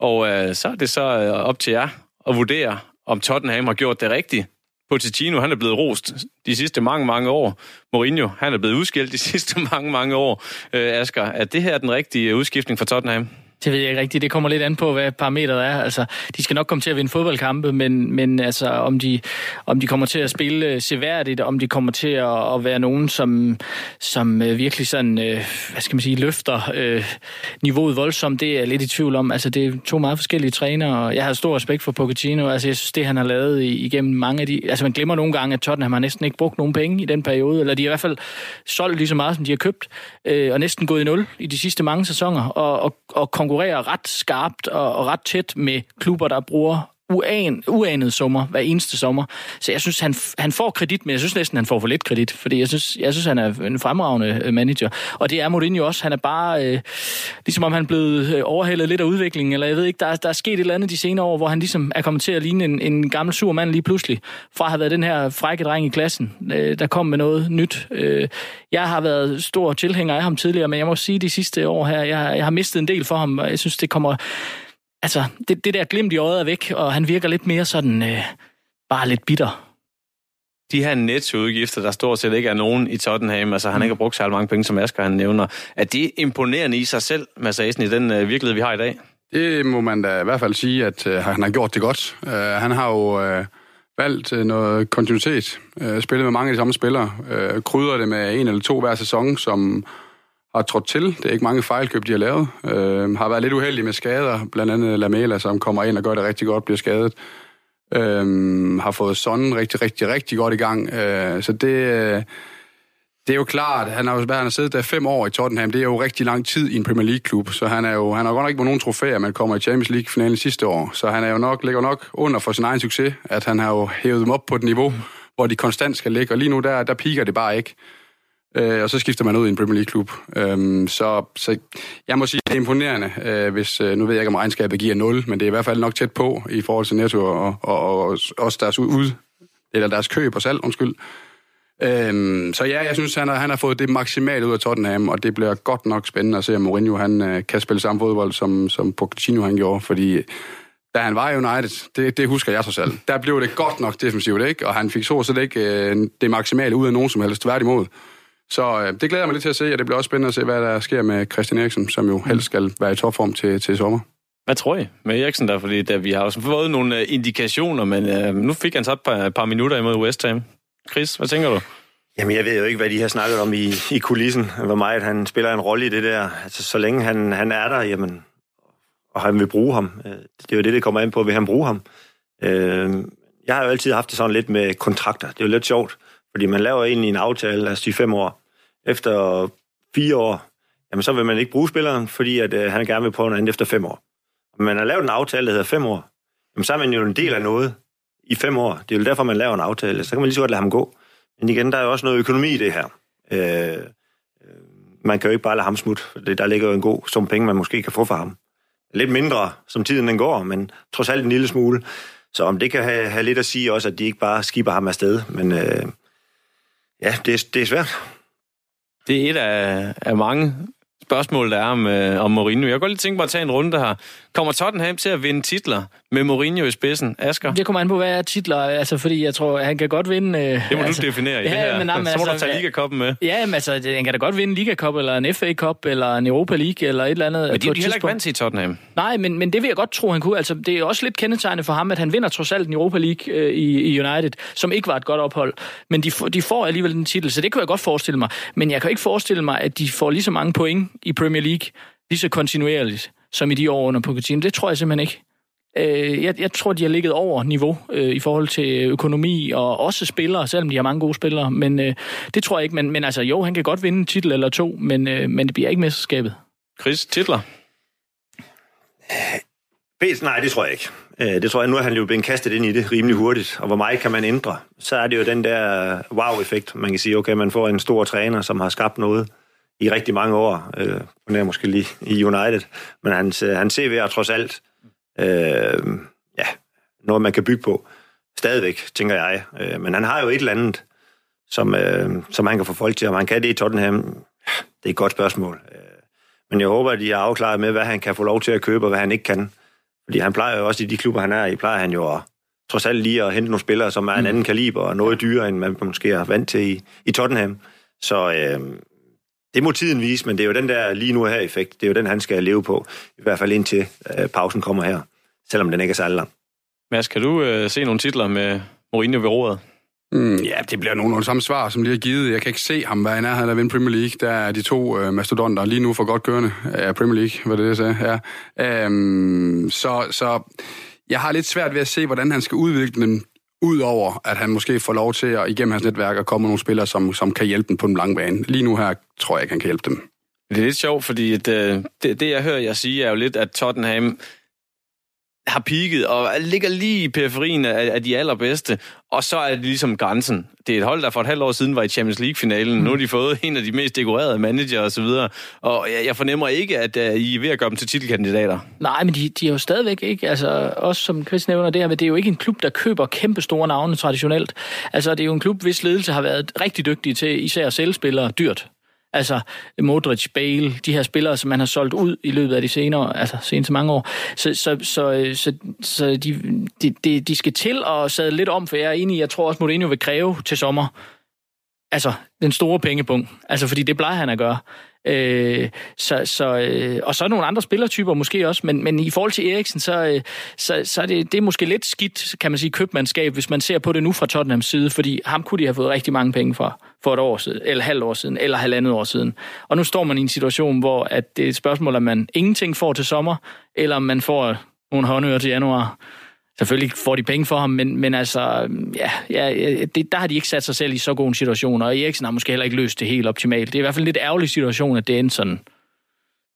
Og øh, så er det så øh, op til jer at vurdere, om Tottenham har gjort det rigtigt. Pochettino, han er blevet rost de sidste mange, mange år. Mourinho, han er blevet udskilt de sidste mange, mange år. Øh, Asger, er det her den rigtige udskiftning for Tottenham? Det ved jeg ikke rigtigt. Det kommer lidt an på, hvad parametret er. Altså, de skal nok komme til at vinde fodboldkampe, men, men altså, om, de, om de kommer til at spille øh, seværdigt, om de kommer til at, at være nogen, som, som øh, virkelig sådan, øh, hvad skal man sige, løfter øh, niveauet voldsomt, det er jeg lidt i tvivl om. Altså, det er to meget forskellige trænere, og jeg har stor respekt for Pochettino. Altså, jeg synes, det han har lavet igennem mange af de... Altså, man glemmer nogle gange, at Tottenham har næsten ikke brugt nogen penge i den periode, eller de har i hvert fald solgt lige så meget, som de har købt, øh, og næsten gået i nul i de sidste mange sæsoner, og, og, og konkurrerer ret skarpt og, og ret tæt med klubber, der bruger uan, uanede sommer hver eneste sommer. Så jeg synes, han, han får kredit, men jeg synes næsten, han får for lidt kredit, fordi jeg synes, jeg synes han er en fremragende øh, manager. Og det er Mourinho også. Han er bare, øh, ligesom om han er blevet øh, overhældet lidt af udviklingen, eller jeg ved ikke, der, der er sket et eller andet de senere år, hvor han ligesom er kommet til at ligne en, en gammel sur mand lige pludselig, fra at have været den her frække dreng i klassen, øh, der kom med noget nyt. Øh, jeg har været stor tilhænger af ham tidligere, men jeg må sige, de sidste år her, jeg, jeg har mistet en del for ham, og jeg synes, det kommer altså, det, det der glimt i øjet er væk, og han virker lidt mere sådan, øh, bare lidt bitter. De her nettoudgifter, der stort set ikke er nogen i Tottenham, altså han mm. ikke har brugt så mange penge, som Asger han nævner, er det imponerende i sig selv, Massasen, i den øh, virkelighed, vi har i dag? Det må man da i hvert fald sige, at øh, han har gjort det godt. Uh, han har jo uh, valgt uh, noget kontinuitet, uh, spillet med mange af de samme spillere, uh, krydder det med en eller to hver sæson, som har trådt til. Det er ikke mange fejlkøb, de har lavet. Øh, har været lidt uheldige med skader, blandt andet Lamela, som kommer ind og gør det rigtig godt, bliver skadet. Øh, har fået Son rigtig, rigtig, rigtig godt i gang. Øh, så det, øh, Det er jo klart, han har jo han har siddet der fem år i Tottenham. Det er jo rigtig lang tid i en Premier League-klub, så han er jo han har godt nok ikke nogen trofæer, men kommer i Champions League-finalen sidste år. Så han er jo nok, ligger nok under for sin egen succes, at han har jo hævet dem op på et niveau, hvor de konstant skal ligge. Og lige nu, der, der piker det bare ikke. Øh, og så skifter man ud i en Premier League-klub. Øh, så, så jeg må sige, det er imponerende, øh, hvis, øh, nu ved jeg ikke, om regnskabet giver 0, men det er i hvert fald nok tæt på i forhold til Netto og, og, og også deres ud, eller deres køb og salg, undskyld. Øhm, så ja, jeg synes, han har, han har fået det maksimale ud af Tottenham, og det bliver godt nok spændende at se, om Mourinho han, øh, kan spille samme fodbold, som, som Pochettino han gjorde, fordi øh, da han var i United, det, det husker jeg så selv, der blev det godt nok defensivt, ikke? og han fik så slet ikke øh, det maksimale ud af nogen som helst, tværtimod. Så øh, det glæder jeg mig lidt til at se, og det bliver også spændende at se, hvad der sker med Christian Eriksen, som jo helst skal være i topform til, til sommer. Hvad tror I med Eriksen der? Fordi der, vi har også fået nogle øh, indikationer, men øh, nu fik han så et par, et par minutter imod West Ham. Chris, hvad tænker du? Jamen, jeg ved jo ikke, hvad de har snakket om i, i kulissen, hvor meget han spiller en rolle i det der. Altså, så længe han, han er der, jamen, og han vil bruge ham. Øh, det er jo det, det kommer ind på, vil han bruge ham. Øh, jeg har jo altid haft det sådan lidt med kontrakter. Det er jo lidt sjovt, fordi man laver egentlig en aftale, lad os sige fem år. Efter fire år, jamen så vil man ikke bruge spilleren, fordi at, øh, han gerne vil prøve noget andet efter fem år. Men man har lavet en aftale, der hedder fem år. Jamen så er man jo en del af noget i fem år. Det er jo derfor, man laver en aftale. Så kan man lige så godt lade ham gå. Men igen, der er jo også noget økonomi i det her. Øh, øh man kan jo ikke bare lade ham smutte, der ligger jo en god sum penge, man måske kan få for ham. Lidt mindre, som tiden den går, men trods alt en lille smule. Så om det kan have, have lidt at sige også, at de ikke bare skiber ham afsted. Men øh, ja, det, det er svært. Det er et af, af mange spørgsmål, der er om, øh, om Mourinho. Jeg kan godt lige tænke mig at tage en runde her. Kommer Tottenham til at vinde titler med Mourinho i spidsen? Asger? Det kommer an på, hvad er titler. Altså, fordi jeg tror, han kan godt vinde... Øh, det må altså, du definere i ja, det her. Men, nej, men, Så må altså, du tage Liga-koppen med. Ja, men altså, han kan da godt vinde Liga-kop, eller en FA-kop, eller en Europa League, eller et eller andet. Men de er heller ikke vant til Tottenham. Nej, men, men det vil jeg godt tro, han kunne. Altså, det er også lidt kendetegnet for ham, at han vinder trods alt en Europa League øh, i, i United, som ikke var et godt ophold. Men de, de får alligevel den titel, så det kan jeg godt forestille mig. Men jeg kan ikke forestille mig, at de får lige så mange point i Premier League, lige så kontinuerligt, som i de år under Pochettino. Det tror jeg simpelthen ikke. Øh, jeg, jeg tror, de har ligget over niveau øh, i forhold til økonomi og også spillere, selvom de har mange gode spillere. Men øh, det tror jeg ikke. Men, men altså, jo, han kan godt vinde en titel eller to, men, øh, men det bliver ikke mesterskabet. Chris, titler? Pæs, nej, det tror jeg ikke. Øh, det tror jeg, nu er han jo blevet kastet ind i det rimelig hurtigt, og hvor meget kan man ændre? Så er det jo den der wow-effekt. Man kan sige, okay, man får en stor træner, som har skabt noget i rigtig mange år. Øh, er måske lige i United. Men hans, øh, hans CV er trods alt øh, ja, noget, man kan bygge på. Stadigvæk, tænker jeg. Øh, men han har jo et eller andet, som, øh, som han kan få folk til. Om han kan det i Tottenham, det er et godt spørgsmål. Øh, men jeg håber, at de er afklaret med, hvad han kan få lov til at købe, og hvad han ikke kan. Fordi han plejer jo også i de klubber, han er i, plejer han jo at, trods alt lige at hente nogle spillere, som er en mm. anden kaliber og noget dyrere, end man måske er vant til i, i Tottenham. Så øh, det må tiden vise, men det er jo den der lige nu her effekt, det er jo den, han skal leve på, i hvert fald indtil øh, pausen kommer her, selvom den ikke er særlig lang. Mads, kan du øh, se nogle titler med Mourinho ved roret? Mm, ja, det bliver nogle af de samme svar, som de har givet. Jeg kan ikke se ham, hvad han er, han er vinde Premier League. Der er de to øh, mastodonter lige nu for godt kørende af Premier League, hvad det er, jeg sagde. Ja. Øhm, så, så jeg har lidt svært ved at se, hvordan han skal udvikle dem Udover at han måske får lov til at igennem hans netværk at komme nogle spillere, som, som kan hjælpe dem på den lange bane. Lige nu her tror jeg ikke, han kan hjælpe dem. Det er lidt sjovt, fordi det, øh, det, det jeg hører jer sige, er jo lidt, at Tottenham har peaked og ligger lige i periferien af, af de allerbedste, og så er det ligesom grænsen. Det er et hold, der for et halvt år siden var i Champions League-finalen. Mm. Nu har de fået en af de mest dekorerede manager og så videre. Og jeg, jeg fornemmer ikke, at uh, I er ved at gøre dem til titelkandidater. Nej, men de, de er jo stadigvæk ikke, altså også som Chris nævner det her, det er jo ikke en klub, der køber kæmpe store navne traditionelt. Altså det er jo en klub, hvis ledelse har været rigtig dygtig til især at sælge spillere dyrt. Altså Modric, Bale, de her spillere, som man har solgt ud i løbet af de senere, altså seneste mange år. Så, så, så, øh, så, så de, de, de skal til at sadle lidt om, for jeg er enig i, jeg tror også, Mourinho vil kræve til sommer, altså den store pengepunkt. Altså fordi det plejer han at gøre. Øh, så, så, øh, og så nogle andre spillertyper måske også, men, men i forhold til Eriksen, så, øh, så, så er det, det er måske lidt skidt, kan man sige, købmandskab, hvis man ser på det nu fra Tottenhams side, fordi ham kunne de have fået rigtig mange penge for, for et år siden, eller halvt år siden, eller halvandet år siden. Og nu står man i en situation, hvor at det er et spørgsmål, om man ingenting får til sommer, eller om man får nogle håndører til januar. Selvfølgelig får de penge for ham, men, men altså, ja, ja det, der har de ikke sat sig selv i så god en situation, og Eriksen har måske heller ikke løst det helt optimalt. Det er i hvert fald en lidt ærgerlig situation, at det endte sådan.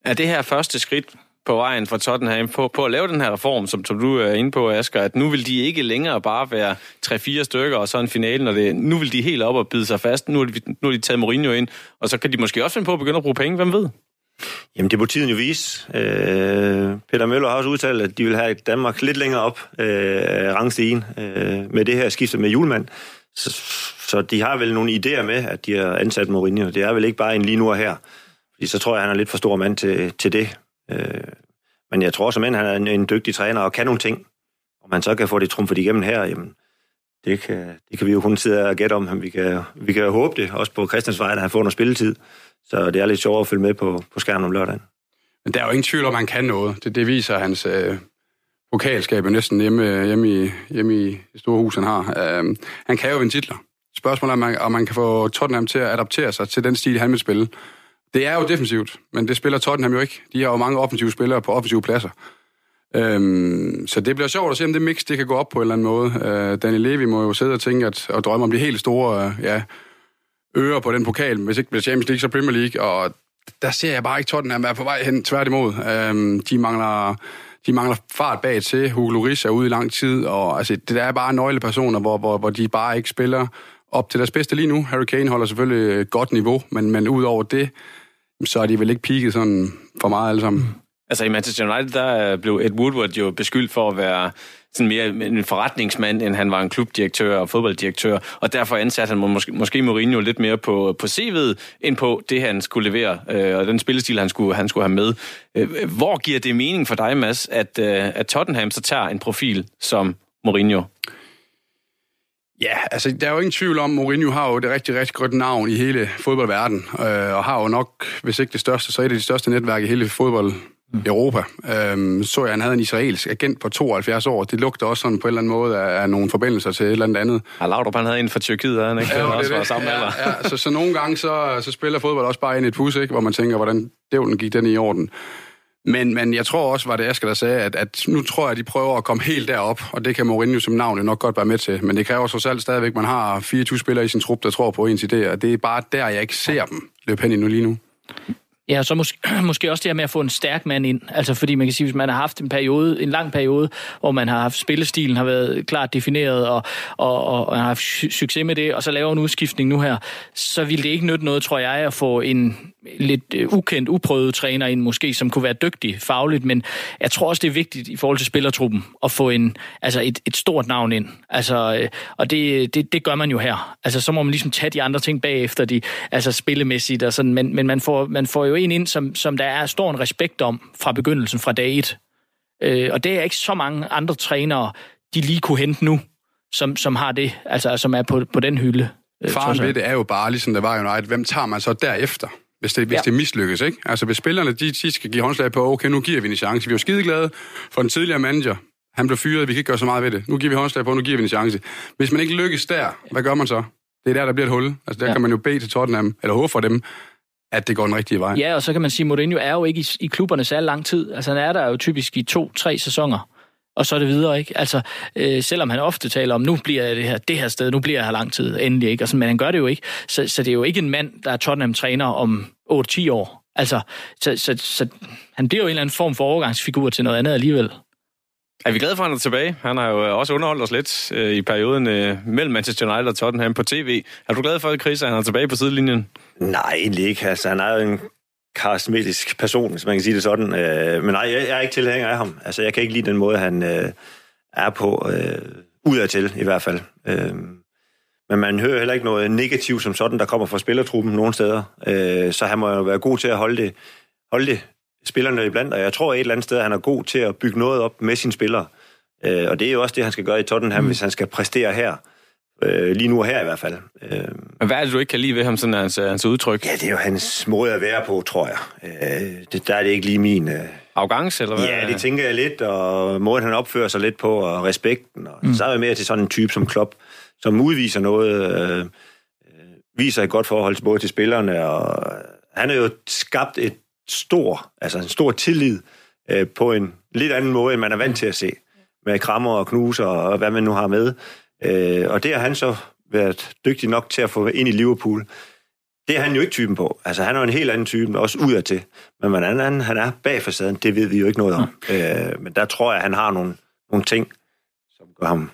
Er det her første skridt på vejen fra Tottenham på, på at lave den her reform, som, som du er inde på, Asger, at nu vil de ikke længere bare være 3-4 stykker og så en finale, når det, nu vil de helt op og bide sig fast. Nu har de, nu har de taget Mourinho ind, og så kan de måske også finde på at begynde at bruge penge, hvem ved? Jamen, det må tiden jo vise. Øh, Peter Møller har også udtalt, at de vil have Danmark lidt længere op øh, rangstigen øh, med det her skifte med julemand. Så, så de har vel nogle idéer med, at de har ansat Mourinho. Det er vel ikke bare en lige nu og her. Fordi så tror jeg, han er lidt for stor mand til, til det. Øh, men jeg tror som han er en, en dygtig træner og kan nogle ting. Om man så kan få det trumfet igennem her, jamen, det kan, det kan vi jo kun sidde og gætte om. Vi kan, vi kan håbe det, også på Christiansvej, at han får noget spilletid. Så det er lidt sjovt at følge med på, på skærmen om lørdagen. Men der er jo ingen tvivl om, at han kan noget. Det, det viser hans øh, pokalskab næsten hjemme, øh, hjemme, i, hjemme i det store hus, han har. Øh, han kan jo vinde titler. Spørgsmålet er, om man, om man kan få Tottenham til at adaptere sig til den stil, han vil spille. Det er jo defensivt, men det spiller Tottenham jo ikke. De har jo mange offensive spillere på offensive pladser. Øhm, så det bliver sjovt at se, om det mix det kan gå op på en eller anden måde. Øh, Daniel Levi må jo sidde og tænke at, og drømme om de helt store øh, ja, ører på den pokal, hvis ikke bliver Champions League, så Premier League, og der ser jeg bare ikke Tottenham være på vej hen, tværtimod. Øhm, de mangler de mangler fart bag til. Hugo Lloris er ude i lang tid, og altså, det der er bare nøglepersoner, hvor, hvor, hvor de bare ikke spiller op til deres bedste lige nu. Harry Kane holder selvfølgelig et godt niveau, men, men ud over det, så er de vel ikke peaked sådan for meget alle sammen. Mm. Altså i Manchester United, der øh, blev Ed Woodward jo beskyldt for at være sådan mere en forretningsmand, end han var en klubdirektør og fodbolddirektør, og derfor ansatte han måske, måske Mourinho lidt mere på, på CV'et, end på det, han skulle levere, øh, og den spillestil, han skulle, han skulle have med. Øh, hvor giver det mening for dig, Mads, at, øh, at Tottenham så tager en profil som Mourinho? Ja, altså der er jo ingen tvivl om, Mourinho har jo det rigtig, rigtig godt navn i hele fodboldverdenen, øh, og har jo nok, hvis ikke det største, så er det de største netværk i hele fodbold, mm. Europa. Øhm, så jeg, han havde en israelsk agent på 72 år. Det lugter også sådan på en eller anden måde af, af nogle forbindelser til et eller andet andet. Ja, Laudrup, han havde en fra Tyrkiet, havde han ikke? Ja, det, også det. ja, ja, så, så nogle gange så, så spiller fodbold også bare ind i et pus, ikke? hvor man tænker, hvordan dævlen gik den i orden. Men, men jeg tror også, var det Asger, der sagde, at, at nu tror jeg, at de prøver at komme helt derop, og det kan Mourinho som navn jo nok godt være med til. Men det kræver så selv stadigvæk, at man har 24 spillere i sin trup, der tror på ens idéer. Det er bare der, jeg ikke ser dem løbe hen nu lige nu. Ja, så måske, måske også det her med at få en stærk mand ind. Altså fordi man kan sige, hvis man har haft en periode, en lang periode, hvor man har haft spillestilen har været klart defineret, og, og, og, og har haft succes med det, og så laver en udskiftning nu her, så vil det ikke nytte noget, tror jeg, at få en, lidt øh, ukendt, uprøvet træner ind, måske, som kunne være dygtig fagligt, men jeg tror også, det er vigtigt i forhold til spillertruppen at få en, altså et, et stort navn ind. Altså, øh, og det, det, det gør man jo her. Altså, så må man ligesom tage de andre ting bagefter, de, altså spillemæssigt og sådan, men, men man, får, man får jo en ind, som, som der er stor en respekt om fra begyndelsen, fra dag et. Øh, og det er ikke så mange andre trænere, de lige kunne hente nu, som, som har det, altså som er på, på den hylde. Faren ved det er jo bare, ligesom der var United, hvem tager man så derefter? Hvis det, hvis ja. det mislykkes. Ikke? Altså hvis spillerne de, de skal give håndslag på, okay, nu giver vi en chance. Vi er jo skideglade for den tidligere manager. Han blev fyret, vi kan ikke gøre så meget ved det. Nu giver vi håndslag på, nu giver vi en chance. Hvis man ikke lykkes der, hvad gør man så? Det er der, der bliver et hul. Altså der ja. kan man jo bede til Tottenham, eller håbe for dem, at det går den rigtige vej. Ja, og så kan man sige, at Mourinho er jo ikke i, i klubberne særlig lang tid. Altså han er der jo typisk i to-tre sæsoner og så er det videre, ikke? Altså, øh, selvom han ofte taler om, nu bliver jeg det her, det her sted, nu bliver jeg her lang tid, endelig, ikke? Altså, men han gør det jo ikke. Så, så det er jo ikke en mand, der er Tottenham-træner om 8-10 år. Altså, så, så, så han bliver jo en eller anden form for overgangsfigur til noget andet alligevel. Er vi glade for, at han er tilbage? Han har jo også underholdt os lidt øh, i perioden øh, mellem Manchester United og Tottenham på tv. Er du glad for, at Chris, at han er tilbage på sidelinjen? Nej, egentlig ikke. Altså, han er jo en karismatisk person, hvis man kan sige det sådan. Øh, men nej, jeg, jeg er ikke tilhænger af ham. Altså, jeg kan ikke lide den måde, han øh, er på, øh, udadtil i hvert fald. Øh, men man hører heller ikke noget negativt som sådan, der kommer fra spillertruppen nogen steder. Øh, så han må jo være god til at holde det, holde det spillerne iblandt, og jeg tror et eller andet sted, at han er god til at bygge noget op med sine spillere. Øh, og det er jo også det, han skal gøre i Tottenham, mm. hvis han skal præstere her. Øh, lige nu her i hvert fald. Øh, Men hvad er det, du ikke kan lide ved ham, sådan hans, hans udtryk? Ja, det er jo hans måde at være på, tror jeg. Øh, det, der er det ikke lige min... Øh... Arrogance, eller hvad? Ja, det tænker jeg lidt, og måden han opfører sig lidt på, og respekten. Og mm. Så er jeg mere til sådan en type som Klopp, som udviser noget, øh, viser et godt forhold både til spillerne, og han har jo skabt et stor, altså en stor tillid øh, på en lidt anden måde, end man er vant til at se. med krammer og knuser og hvad man nu har med. Øh, og det har han så været dygtig nok til at få ind i Liverpool. Det er han jo ikke typen på. Altså, han er jo en helt anden type, også udadtil. Men hvordan han, han er bag facaden, det ved vi jo ikke noget om. Ja. Øh, men der tror jeg, at han har nogle, nogle ting, som gør ham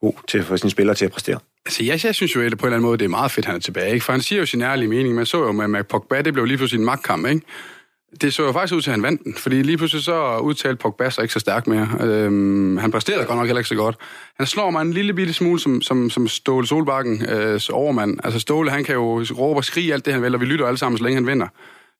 god til at få sine spillere til at præstere. Altså, jeg, jeg synes jo at på en eller anden måde, det er meget fedt, han er tilbage. Ikke? For han siger jo sin ærlige mening. Man så jo med, med Pogba, det blev lige pludselig en magtkamp, ikke? Det så jo faktisk ud til, at han vandt den, fordi lige pludselig så udtalte Pogba sig ikke så stærkt mere. Øhm, han præsterede godt nok heller ikke så godt. Han slår mig en lille bitte smule som, som, som Ståle Solbakken øh, overmand. Altså Ståle, han kan jo råbe og skrige alt det, han vil, og vi lytter alle sammen, så længe han vinder.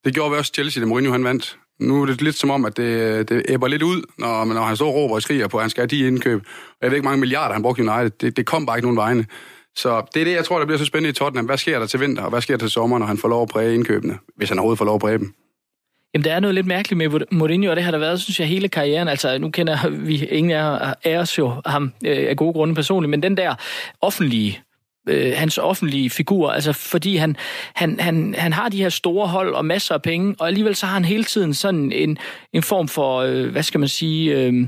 Det gjorde vi også Chelsea, da Mourinho han vandt. Nu er det lidt som om, at det, det æbber lidt ud, når, når han står og råber og skriger på, at han skal have de indkøb. Jeg ved ikke, mange milliarder han brugte United. Det, det kom bare ikke nogen vegne. Så det er det, jeg tror, der bliver så spændende i Tottenham. Hvad sker der til vinter, og hvad sker der til sommer, når han får lov at præge indkøbene? Hvis han overhovedet får lov at præge dem. Jamen, der er noget lidt mærkeligt med Mourinho, og det har der været, synes jeg, hele karrieren. Altså, nu kender vi ingen af os jo ham øh, af gode grunde personligt, men den der offentlige øh, hans offentlige figur, altså fordi han, han, han, han har de her store hold og masser af penge, og alligevel så har han hele tiden sådan en, en form for, øh, hvad skal man sige, øh,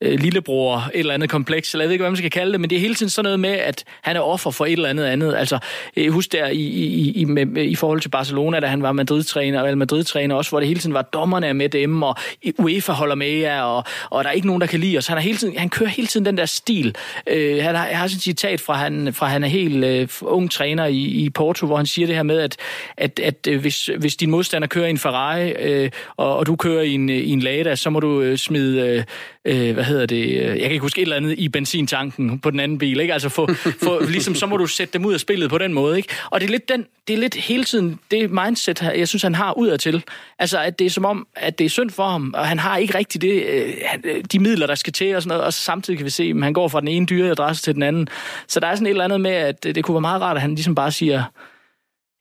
øh, lillebror, et eller andet kompleks, eller jeg ved ikke, hvad man skal kalde det, men det er hele tiden sådan noget med, at han er offer for et eller andet andet. Altså, øh, husk der i, i, i, med, i forhold til Barcelona, da han var Madrid-træner, Real Madrid-træner også, hvor det hele tiden var, dommerne er med dem, og UEFA holder med jer, og, og der er ikke nogen, der kan lide os. Han, er hele tiden, han kører hele tiden den der stil. Øh, han har, jeg har sådan et citat fra, han, fra han er helt øh, ung træner i, i Porto, hvor han siger det her med, at, at, at øh, hvis, hvis din modstander kører i en Ferrari, øh, og, og du kører i en, øh, i en Lada, så må du øh, smide... Øh, øh, hvad hedder det, jeg kan ikke huske et eller andet i benzintanken på den anden bil, ikke? Altså, for, for, ligesom, så må du sætte dem ud af spillet på den måde, ikke? Og det er lidt, den, det er lidt hele tiden det mindset, jeg synes, han har ud til. Altså, at det er som om, at det er synd for ham, og han har ikke rigtig det, øh, de midler, der skal til og sådan noget, og samtidig kan vi se, at han går fra den ene dyre adresse til den anden. Så der er sådan et eller andet med, at det kunne være meget rart, at han ligesom bare siger,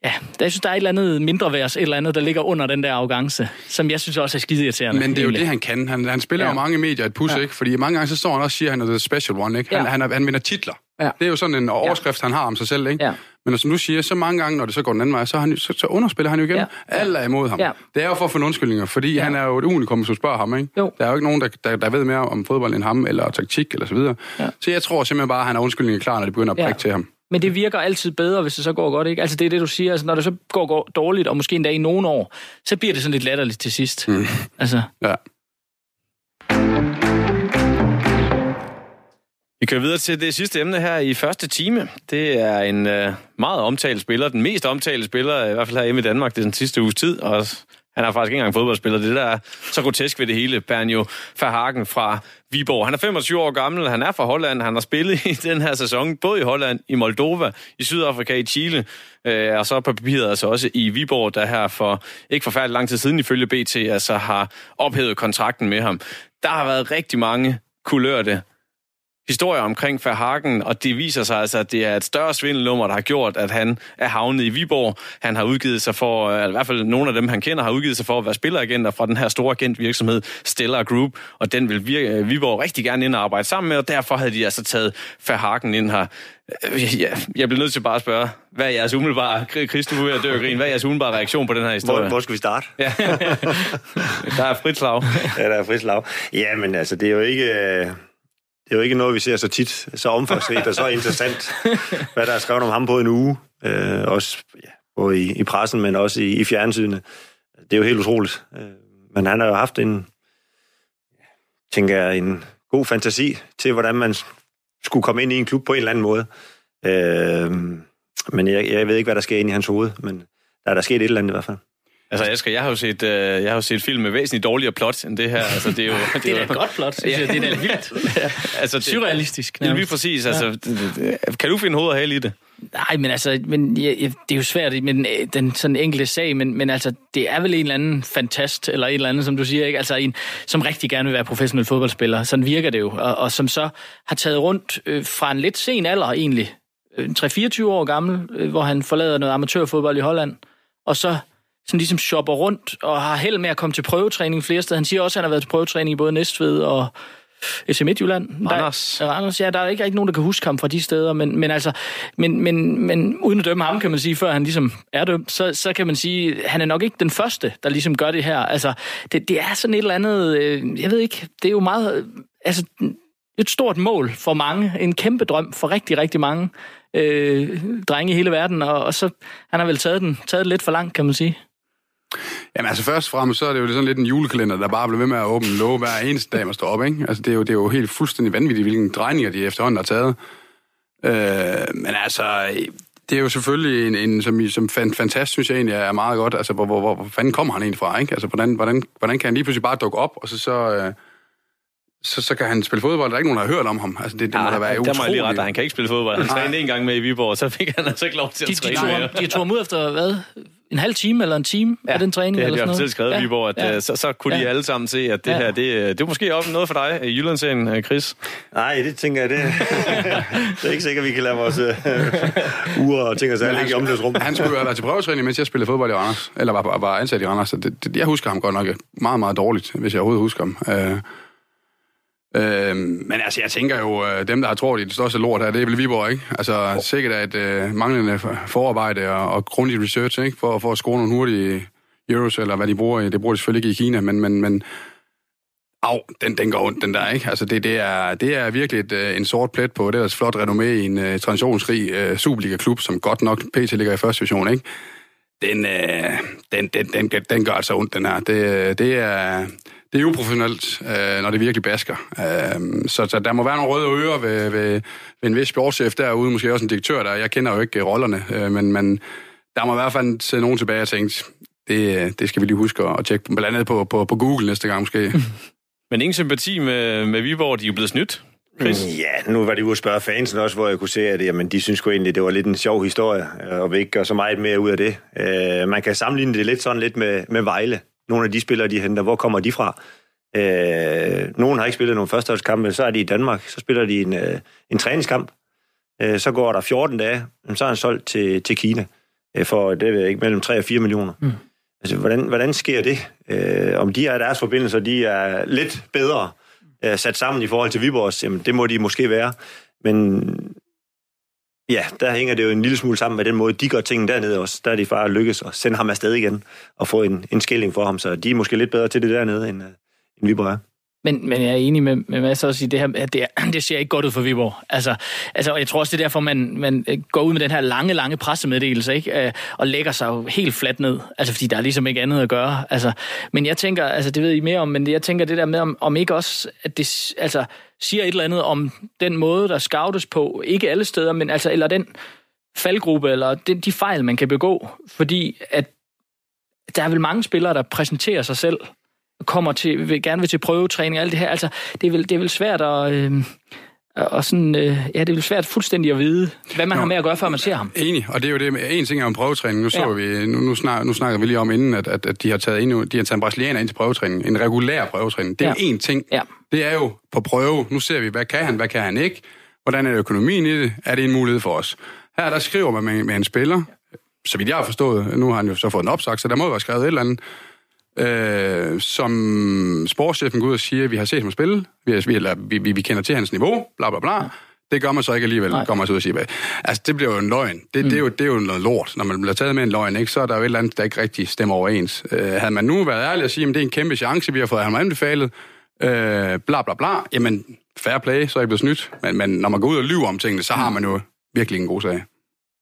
Ja, jeg synes, der er et eller andet mindre værds, et eller andet, der ligger under den der arrogance, som jeg synes også er skide irriterende. Men det er jo det, han kan. Han, han spiller ja. jo mange medier et pus, ja. ikke? Fordi mange gange så står han også og siger, at han er the special one, ikke? Han, ja. han, han, han vinder titler. Ja. Det er jo sådan en overskrift, ja. han har om sig selv, ikke? Ja. Men som du siger, så mange gange, når det så går den anden vej, så, han, så, så underspiller han jo igen. Ja. Alle er imod ham. Ja. Det er jo for at få undskyldninger, fordi ja. han er jo et unikum, som spørger ham, ikke? Jo. Der er jo ikke nogen, der, der, der ved mere om fodbold end ham, eller taktik, eller så videre. Ja. Så jeg tror simpelthen bare, at han er undskyldninger klar, når det begynder at prikke ja. til ham. Men det virker altid bedre, hvis det så går godt, ikke? Altså det er det, du siger. Altså, når det så går, går dårligt, og måske endda i nogle år, så bliver det sådan lidt latterligt til sidst. Mm. Altså. Ja. Vi kører videre til det sidste emne her i første time. Det er en øh, meget omtalt spiller, den mest omtalte spiller, i hvert fald hjemme i Danmark, det er den sidste uges tid, og han er faktisk ikke engang fodboldspiller. Det der er så grotesk ved det hele. Bernjo Verhagen fra Viborg. Han er 25 år gammel, han er fra Holland, han har spillet i den her sæson, både i Holland, i Moldova, i Sydafrika, i Chile, øh, og så på papiret altså også i Viborg, der her for ikke forfærdelig lang tid siden ifølge BT altså har ophævet kontrakten med ham. Der har været rigtig mange kulørte historier omkring Verhagen, og det viser sig altså, at det er et større svindelnummer, der har gjort, at han er havnet i Viborg. Han har udgivet sig for, eller i hvert fald nogle af dem, han kender, har udgivet sig for at være spilleragenter fra den her store agentvirksomhed Stellar Group, og den vil Viborg rigtig gerne ind og arbejde sammen med, og derfor havde de altså taget Verhagen ind her. Ja, jeg bliver nødt til bare at spørge, hvad er jeres umiddelbare, Chris, du er dø grin, hvad er jeres umiddelbare reaktion på den her historie? Hvor, hvor skal vi starte? Ja. der er frit slag. Ja, der er frit slag. Ja, men altså, det er jo ikke... Det er jo ikke noget, vi ser så tit, så omfangsrigt og så interessant, hvad der er skrevet om ham på en uge. Øh, også ja, både i, i pressen, men også i, i fjernsynet. Det er jo helt utroligt. Øh, men han har jo haft en, tænker jeg, en god fantasi til, hvordan man skulle komme ind i en klub på en eller anden måde. Øh, men jeg, jeg ved ikke, hvad der sker ind i hans hoved, men der er der sket et eller andet i hvert fald. Altså, Asger, jeg har jo set, øh, jeg har jo set film med væsentligt dårligere plot end det her. Altså, det er jo... det, det er et godt plot, synes jeg. Det er da vildt. ja. altså, det, Surrealistisk. Det er lige præcis. Altså, ja. kan du finde hoved og hale i det? Nej, men altså, men, ja, det er jo svært med den, øh, den sådan enkelte sag, men, men altså, det er vel en eller anden fantast, eller en eller anden, som du siger, ikke? Altså en, som rigtig gerne vil være professionel fodboldspiller. Sådan virker det jo. Og, og som så har taget rundt øh, fra en lidt sen alder egentlig, 3-24 øh, år gammel, øh, hvor han forlader noget amatørfodbold i Holland, og så sådan ligesom shopper rundt og har held med at komme til prøvetræning flere steder. Han siger også, at han har været til prøvetræning i både Næstved og SM Midtjylland. Randers. Der, Randers, ja, der er ikke rigtig nogen, der kan huske ham fra de steder, men, men altså, men, men, men uden at dømme ham, kan man sige, før han ligesom er dømt, så, så kan man sige, han er nok ikke den første, der ligesom gør det her. Altså, det, det er sådan et eller andet, øh, jeg ved ikke, det er jo meget, altså, et stort mål for mange, en kæmpe drøm for rigtig, rigtig mange øh, drenge i hele verden, og, og så han har vel taget den taget lidt for langt, kan man sige. Jamen altså først og fremmest, så er det jo sådan lidt en julekalender, der bare bliver ved med at åbne låge hver eneste dag, man står op, ikke? Altså det er jo, det er jo helt fuldstændig vanvittigt, hvilken drejninger de efterhånden har taget. Øh, men altså, det er jo selvfølgelig en, en som, som fantastisk, synes jeg egentlig er meget godt. Altså, hvor, hvor, hvor, hvor fanden kommer han egentlig fra, ikke? Altså, hvordan, hvordan, hvordan kan han lige pludselig bare dukke op, og så, så, øh, så, så kan han spille fodbold. Der er ikke nogen, der har hørt om ham. Altså, det, det ja, må da være der utroligt. må jeg lige rette, han kan ikke spille fodbold. Han trænede en gang med i Viborg, og så fik han altså ikke lov til at De, de, træne tog, mere. de tog ham ud efter, hvad? En halv time eller en time ja, af den træning? det har eller de sådan selv skrevet i Viborg, at ja. så, så kunne de Ja. alle sammen se, at det Ja. her, det, øh, det er måske også noget for dig i Jyllandsserien, øh, Chris. Nej, det tænker jeg, det, det er ikke sikkert, at vi kan lade vores uh, uger og ting og sager ligge i omklædningsrum. Han skulle jo have været til prøvetræning, mens jeg spillede fodbold i Randers. Eller var, var ansat i Randers. Så det, det, jeg husker ham godt nok meget, meget dårligt, hvis jeg overhovedet husker ham. Øh, øh, men altså, jeg tænker jo, øh, dem, der har troet i det største lort her, det er vel Viborg, ikke? Altså, sikkert at øh, manglende for- forarbejde og, og grundig research, ikke? For, for at score nogle hurtige euros, eller hvad de bruger i. Det bruger de selvfølgelig ikke i Kina, men... men, men Au, den, den går ondt, den der, ikke? Altså, det, det, er, det er virkelig et, øh, en sort plet på det er et flot renommé i en uh, traditionsrig uh, Superliga-klub, som godt nok PT ligger i første division, ikke? Den, uh, den, den, den, den, den gør altså ondt, den her. Det, det er... Det er uprofessionelt, øh, når det virkelig basker. Øh, så, så der må være nogle røde ører ved, ved, ved en vis sportschef derude, måske også en direktør der. Jeg kender jo ikke øh, rollerne, øh, men, men der må i hvert fald sidde nogen tilbage og tænke, det, det skal vi lige huske at tjekke, blandt andet på, på, på Google næste gang måske. Men ingen sympati med, med Viborg, de er jo blevet snydt. Chris? Ja, nu var de ude at spørge fansen også, hvor jeg kunne se, at jamen, de synes jo egentlig, det var lidt en sjov historie, øh, og vil ikke gøre så meget mere ud af det. Øh, man kan sammenligne det lidt sådan lidt med, med Vejle. Nogle af de spillere, de henter, hvor kommer de fra? Øh, nogen har ikke spillet nogle førsteholdskampe, så er de i Danmark, så spiller de en, øh, en træningskamp. Øh, så går der 14 dage, så er han solgt til, til Kina øh, for, det ved jeg ikke, mellem 3 og 4 millioner. Mm. Altså, hvordan, hvordan sker det? Øh, om de er deres forbindelser, de er lidt bedre øh, sat sammen i forhold til Viborgs, jamen det må de måske være. Men ja, der hænger det jo en lille smule sammen med den måde, de gør tingene dernede også. Der er de far lykkes at sende ham afsted igen og få en, en skilling for ham, så de er måske lidt bedre til det dernede, end, øh, end Viborg er. Men, men jeg er enig med, med Mads også i det her, at det, er, det ser ikke godt ud for Viborg. Altså, altså, og jeg tror også, det er derfor, man, man øh, går ud med den her lange, lange pressemeddelelse, ikke? Øh, og lægger sig jo helt fladt ned. Altså, fordi der er ligesom ikke andet at gøre. Altså, men jeg tænker, altså, det ved I mere om, men jeg tænker det der med, om, om ikke også, at det altså, siger et eller andet om den måde, der scoutes på, ikke alle steder, men altså, eller den faldgruppe, eller de, de fejl, man kan begå. Fordi at der er vel mange spillere, der præsenterer sig selv kommer til, vil, gerne vil til prøvetræning og alt det her. Altså, det er vel, det er vel svært at... Øh, og sådan, øh, ja, det er svært fuldstændig at vide, hvad man Nå. har med at gøre, før man ser ham. Enig, og det er jo det en ting er jo en prøvetræning. Nu så Ja. vi, nu, nu, snak, nu snakker vi lige om inden, at, at, at de har taget endnu, de har taget en brasilianer ind til prøvetræning. En regulær prøvetræning. Det er Ja. jo én ting. Ja. Det er jo på prøve. Nu ser vi, hvad kan han, hvad kan han ikke? Hvordan er økonomien i det? Er det en mulighed for os? Her der skriver man med, med en spiller, så vidt jeg har forstået, nu har han jo så fået en opsagt, så der må være skrevet et eller andet, øh, som sportschefen går ud og siger, at vi har set ham spille, vi, har, vi, eller, vi, vi, vi kender til hans niveau, bla bla bla. Det gør man så ikke alligevel, Nej. kommer man så ud og siger. hvad. Altså, det bliver jo en løgn. Det, mm. det, er jo, det er jo noget lort. Når man bliver taget med en løgn, ikke, så er der jo et eller andet, der ikke rigtig stemmer overens. Øh, havde man nu været ærlig og sige, at det er en kæmpe chance, vi har fået ham anbefalet, øh, bla bla bla, jamen, fair play, så er jeg blevet snydt. Men, men når man går ud og lyver om tingene, så har man jo virkelig en god sag.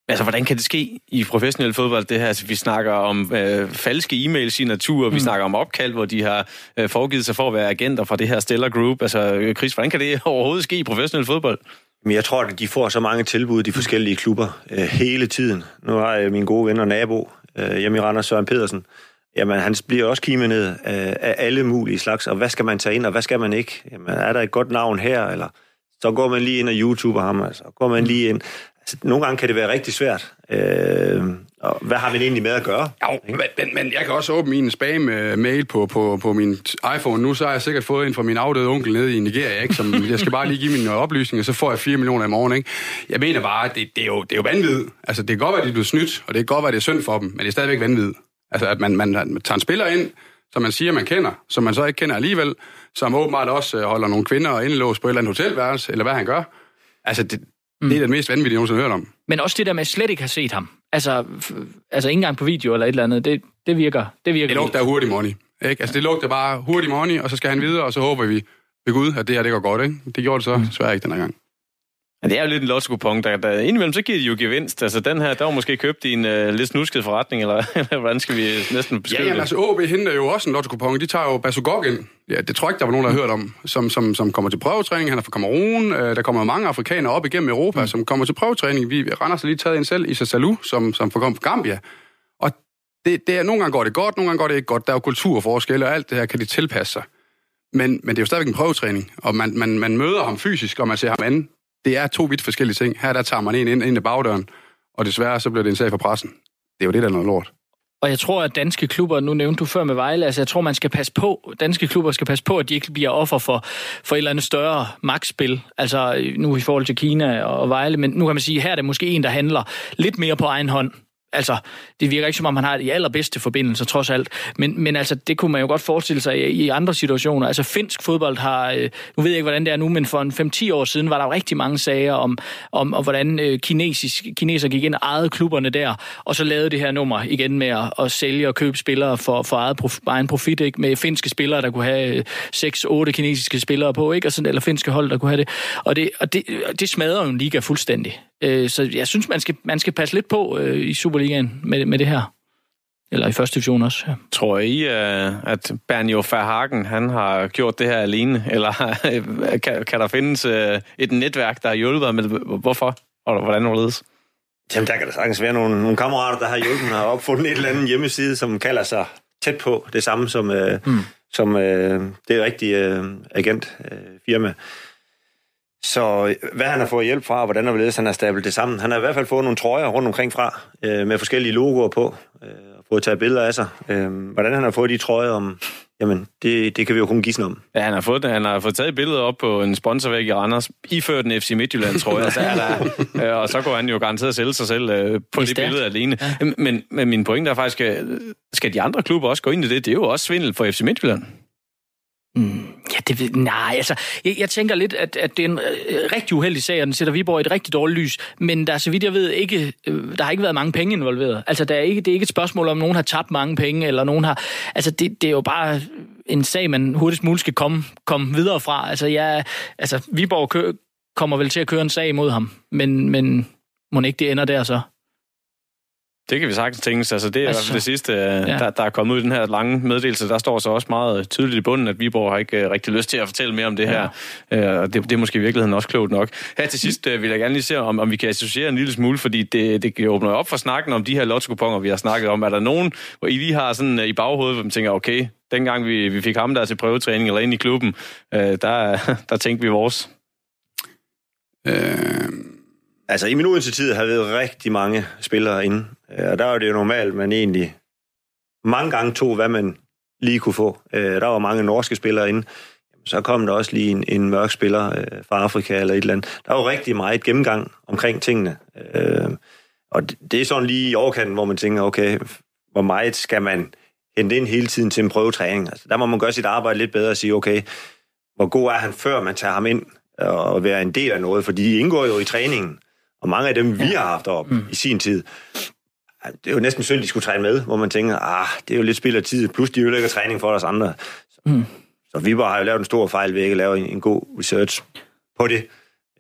Altså, hvordan kan det ske i professionel fodbold, det her? Altså, vi snakker om øh, falske e-mail-signaturer, mm. vi snakker om opkald, hvor de har øh, foregivet sig for at være agenter fra det her Stellar Group. Altså, øh, Chris, hvordan kan det overhovedet ske i professionel fodbold? Men jeg tror, at de får så mange tilbud, de forskellige klubber, øh, hele tiden. Nu har jeg min gode ven og nabo, øh, hjemme i Randers, Søren Pedersen. Jamen, han bliver også kimet ned af, af alle mulige slags. Og hvad skal man tage ind, og hvad skal man ikke? Jamen, er der et godt navn her, eller så går man lige ind og YouTuber ham, altså. Går man lige ind. Altså, nogle gange kan det være rigtig svært. Øh, og hvad har man egentlig med at gøre? Jo, men, men, jeg kan også åbne min spam-mail på, på, på min iPhone. Nu så har jeg sikkert fået en fra min afdøde onkel nede i Nigeria, ikke? Som, jeg skal bare lige give mine oplysninger, så får jeg 4 millioner i morgen. Ikke? Jeg mener bare, at det, det, er jo, det er jo vanvid. Altså, det kan godt være, at de er blevet snydt, og det kan godt være, at det er synd for dem, men det er stadigvæk vanvid. Altså, at man, man, man tager en spiller ind, som man siger, man kender, som man så ikke kender alligevel, som åbenbart også øh, holder nogle kvinder indlåst på et eller andet hotelværelse, eller hvad han gør. Altså, det, mm. det er det mest vanvittige, jeg nogensinde har hørt om. Men også det der med at slet ikke have set ham. Altså, altså ikke engang på video eller et eller andet. Det, det virker. Det virker Det lugter hurtig money. Ikke? Altså, det lugter bare hurtig money, og så skal han videre, og så håber vi, ved Gud, at det her det går godt, ikke? Det gjorde det så desværre ikke den her gang. Ja, det er jo lidt en lotto der, der indimellem så giver de jo gevinst. Altså den her, der var måske købt i en uh, lidt snusket forretning, eller, eller hvordan skal vi næsten beskrive ja, jamen, altså OB henter jo også en lotto De tager jo Basugog ind. Ja, det tror jeg ikke, der var nogen, der har hørt om, som, som, som kommer til prøvetræning. Han er fra Kamerun. Øh, der kommer mange afrikanere op igennem Europa, mm. som kommer til prøvetræning. Vi render så lige taget ind selv, Issa Salou, som, som kommet fra Gambia. Og det, det er, nogle gange går det godt, nogle gange går det ikke godt. Der er jo kulturforskelle, og alt det her kan de tilpasse sig. Men, men det er jo stadigvæk en prøvetræning, og man, man, man møder ham fysisk, og man ser ham anden det er to vidt forskellige ting. Her der tager man en ind, ind i bagdøren, og desværre så bliver det en sag for pressen. Det er jo det, der er noget lort. Og jeg tror, at danske klubber, nu nævnte du før med Vejle, altså jeg tror, man skal passe på, danske klubber skal passe på, at de ikke bliver offer for, for et eller andet større magtspil. Altså nu i forhold til Kina og Vejle, men nu kan man sige, her er det måske en, der handler lidt mere på egen hånd altså, det virker ikke som om, han har de allerbedste forbindelser, trods alt. Men, men altså, det kunne man jo godt forestille sig i, i andre situationer. Altså, finsk fodbold har, øh, nu ved jeg ikke, hvordan det er nu, men for en 5-10 år siden var der jo rigtig mange sager om, om, om hvordan øh, kinesisk, kineser gik ind og ejede klubberne der, og så lavede det her nummer igen med at, at sælge og købe spillere for, for eget prof, egen profit, ikke? med finske spillere, der kunne have øh, 6-8 kinesiske spillere på, ikke? Og sådan, eller finske hold, der kunne have det. Og det, og det, det smadrer jo en liga fuldstændig. Øh, så jeg synes, man skal, man skal passe lidt på øh, i Superligaen med, med det her. Eller i første division også. Ja. Tror I, øh, at Bernio Verhagen, han har gjort det her alene? Eller kan, kan der findes et netværk, der har hjulpet med Hvorfor? Og hvordan overledes? Jamen, der kan der sagtens være nogle, nogle kammerater, der har hjulpet har opfundet et eller andet hjemmeside, som kalder sig tæt på det samme som, øh, mm. som øh, det rigtige øh, agentfirma. Øh, så hvad han har fået hjælp fra, og hvordan han har stablet det sammen. Han har i hvert fald fået nogle trøjer rundt omkring fra, øh, med forskellige logoer på, øh, og fået taget billeder af sig. Øh, hvordan han har fået de trøjer om, jamen, det, det kan vi jo kun gisne om. Ja, han har fået, han har fået taget billeder op på en sponsorvæg i Randers, iført en FC Midtjylland, tror jeg, så er der, øh, og så går han jo garanteret sælge sig selv øh, på det, det billede alene. Ja. Men, men min pointe er faktisk, skal de andre klubber også gå ind i det? Det er jo også svindel for FC Midtjylland. Mm, ja, det, nej, altså, jeg, jeg tænker lidt, at, at det er en øh, rigtig uheldig sag, og den sætter Viborg i et rigtig dårligt lys, men der er, så vidt jeg ved, ikke, øh, der har ikke været mange penge involveret. Altså, der er ikke, det er ikke et spørgsmål, om nogen har tabt mange penge, eller nogen har... Altså, det, det er jo bare en sag, man hurtigst muligt skal komme, komme videre fra. Altså, jeg, altså Viborg kø, kommer vel til at køre en sag imod ham, men, men må ikke det ender der så? Det kan vi sagtens tænke Altså, det er altså, det sidste, øh, ja. der, der er kommet ud i den her lange meddelelse. Der står så også meget tydeligt i bunden, at Viborg har ikke uh, rigtig lyst til at fortælle mere om det ja. her. Uh, det, det er måske i virkeligheden også klogt nok. Her til sidst uh, vil jeg gerne lige se, om, om vi kan associere en lille smule, fordi det, det åbner op for snakken om de her lotto vi har snakket om. Er der nogen, hvor I lige har sådan uh, i baghovedet, hvor man tænker, okay, dengang vi, vi fik ham der til prøvetræning eller ind i klubben, uh, der, der tænkte vi vores? Øh... Altså, i min tid har været rigtig mange spillere inde, øh, og der var det jo normalt, man egentlig mange gange tog, hvad man lige kunne få. Øh, der var mange norske spillere inde. Så kom der også lige en, en mørk spiller øh, fra Afrika eller et eller andet. Der var rigtig meget gennemgang omkring tingene. Øh, og det er sådan lige i overkanten, hvor man tænker, okay, hvor meget skal man hente ind hele tiden til en prøvetræning? Altså, der må man gøre sit arbejde lidt bedre og sige, okay, hvor god er han, før man tager ham ind og være en del af noget? For de indgår jo i træningen. Og mange af dem, vi har haft op mm. i sin tid, det er jo næsten synd, de skulle træne med, hvor man tænker, ah, det er jo lidt spild af tid, plus de ødelægger træning for os andre. Så, mm. så Viborg har jo lavet en stor fejl ved ikke at lave en, en god research på det,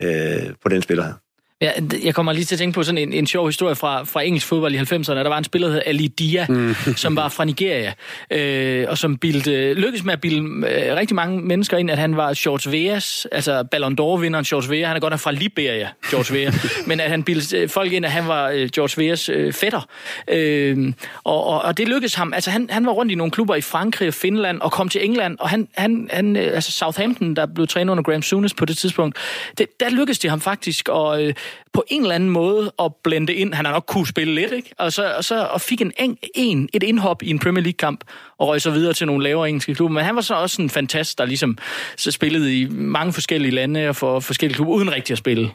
øh, på den spiller her. Ja, jeg kommer lige til at tænke på sådan en, en sjov historie fra, fra engelsk fodbold i 90'erne. Der var en spiller, der hed Ali Dia, mm. som var fra Nigeria, øh, og som bildte, lykkedes med at bilde øh, rigtig mange mennesker ind, at han var George Veas, altså Ballon d'Or-vinderen George Vea. Han er godt nok fra Liberia, George Vea. men at han bildte øh, folk ind, at han var øh, George Veas øh, fætter. Øh, og, og, og det lykkedes ham. Altså han, han var rundt i nogle klubber i Frankrig og Finland, og kom til England, og han, han, han øh, altså Southampton, der blev trænet under Graham Souness på det tidspunkt, det, der lykkedes det ham faktisk, og øh, på en eller anden måde at blende ind. Han har nok kunne spille lidt, ikke? Og så, og så og fik en, en, et indhop i en Premier League-kamp, og røg så videre til nogle lavere engelske klubber. Men han var så også en fantast, der ligesom så spillede i mange forskellige lande og for forskellige klubber, uden rigtig at spille.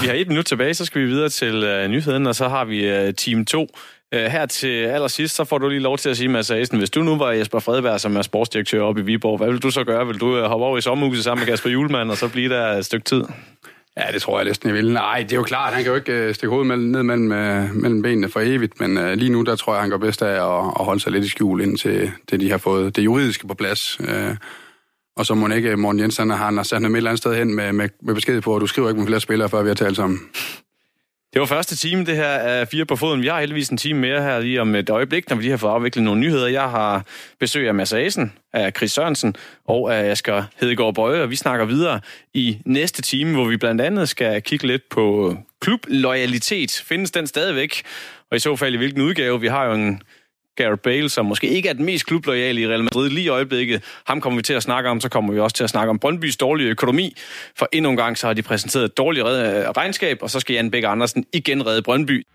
Vi har et minut tilbage, så skal vi videre til uh, nyheden, og så har vi uh, team 2. Uh, øh, her til allersidst, så får du lige lov til at sige, Mads Asen, hvis du nu var Jesper Fredberg, som er sportsdirektør oppe i Viborg, hvad vil du så gøre? Vil du uh, hoppe over i sommerhuset sammen med Kasper Julemand, og så blive der et stykke tid? Ja, det tror jeg næsten, jeg vil. Nej, det er jo klart, han kan jo ikke øh, stikke hovedet mellem, ned mellem, øh, mellem benene for evigt, men øh, lige nu, der tror jeg, han går bedst af at, at holde sig lidt i skjul, indtil det, de har fået det juridiske på plads. Og så må ikke Morten Jensen, han har sat ham et eller andet sted hen med, med, med besked på, at du skriver ikke med flere spillere, før vi har talt sammen. Det var første time, det her af Fire på Foden. Vi har heldigvis en time mere her lige om et øjeblik, når vi lige har fået afviklet nogle nyheder. Jeg har besøg af Mads Asen, af Chris Sørensen og af Asger Hedegaard Bøje, og vi snakker videre i næste time, hvor vi blandt andet skal kigge lidt på klubloyalitet. Findes den stadigvæk? Og i så fald i hvilken udgave? Vi har jo en Gareth Bale, som måske ikke er den mest klubloyale i Real Madrid lige i øjeblikket. Ham kommer vi til at snakke om, så kommer vi også til at snakke om Brøndbys dårlige økonomi. For endnu en gang så har de præsenteret et dårligt regnskab, og så skal Jan Bæk Andersen igen redde Brøndby.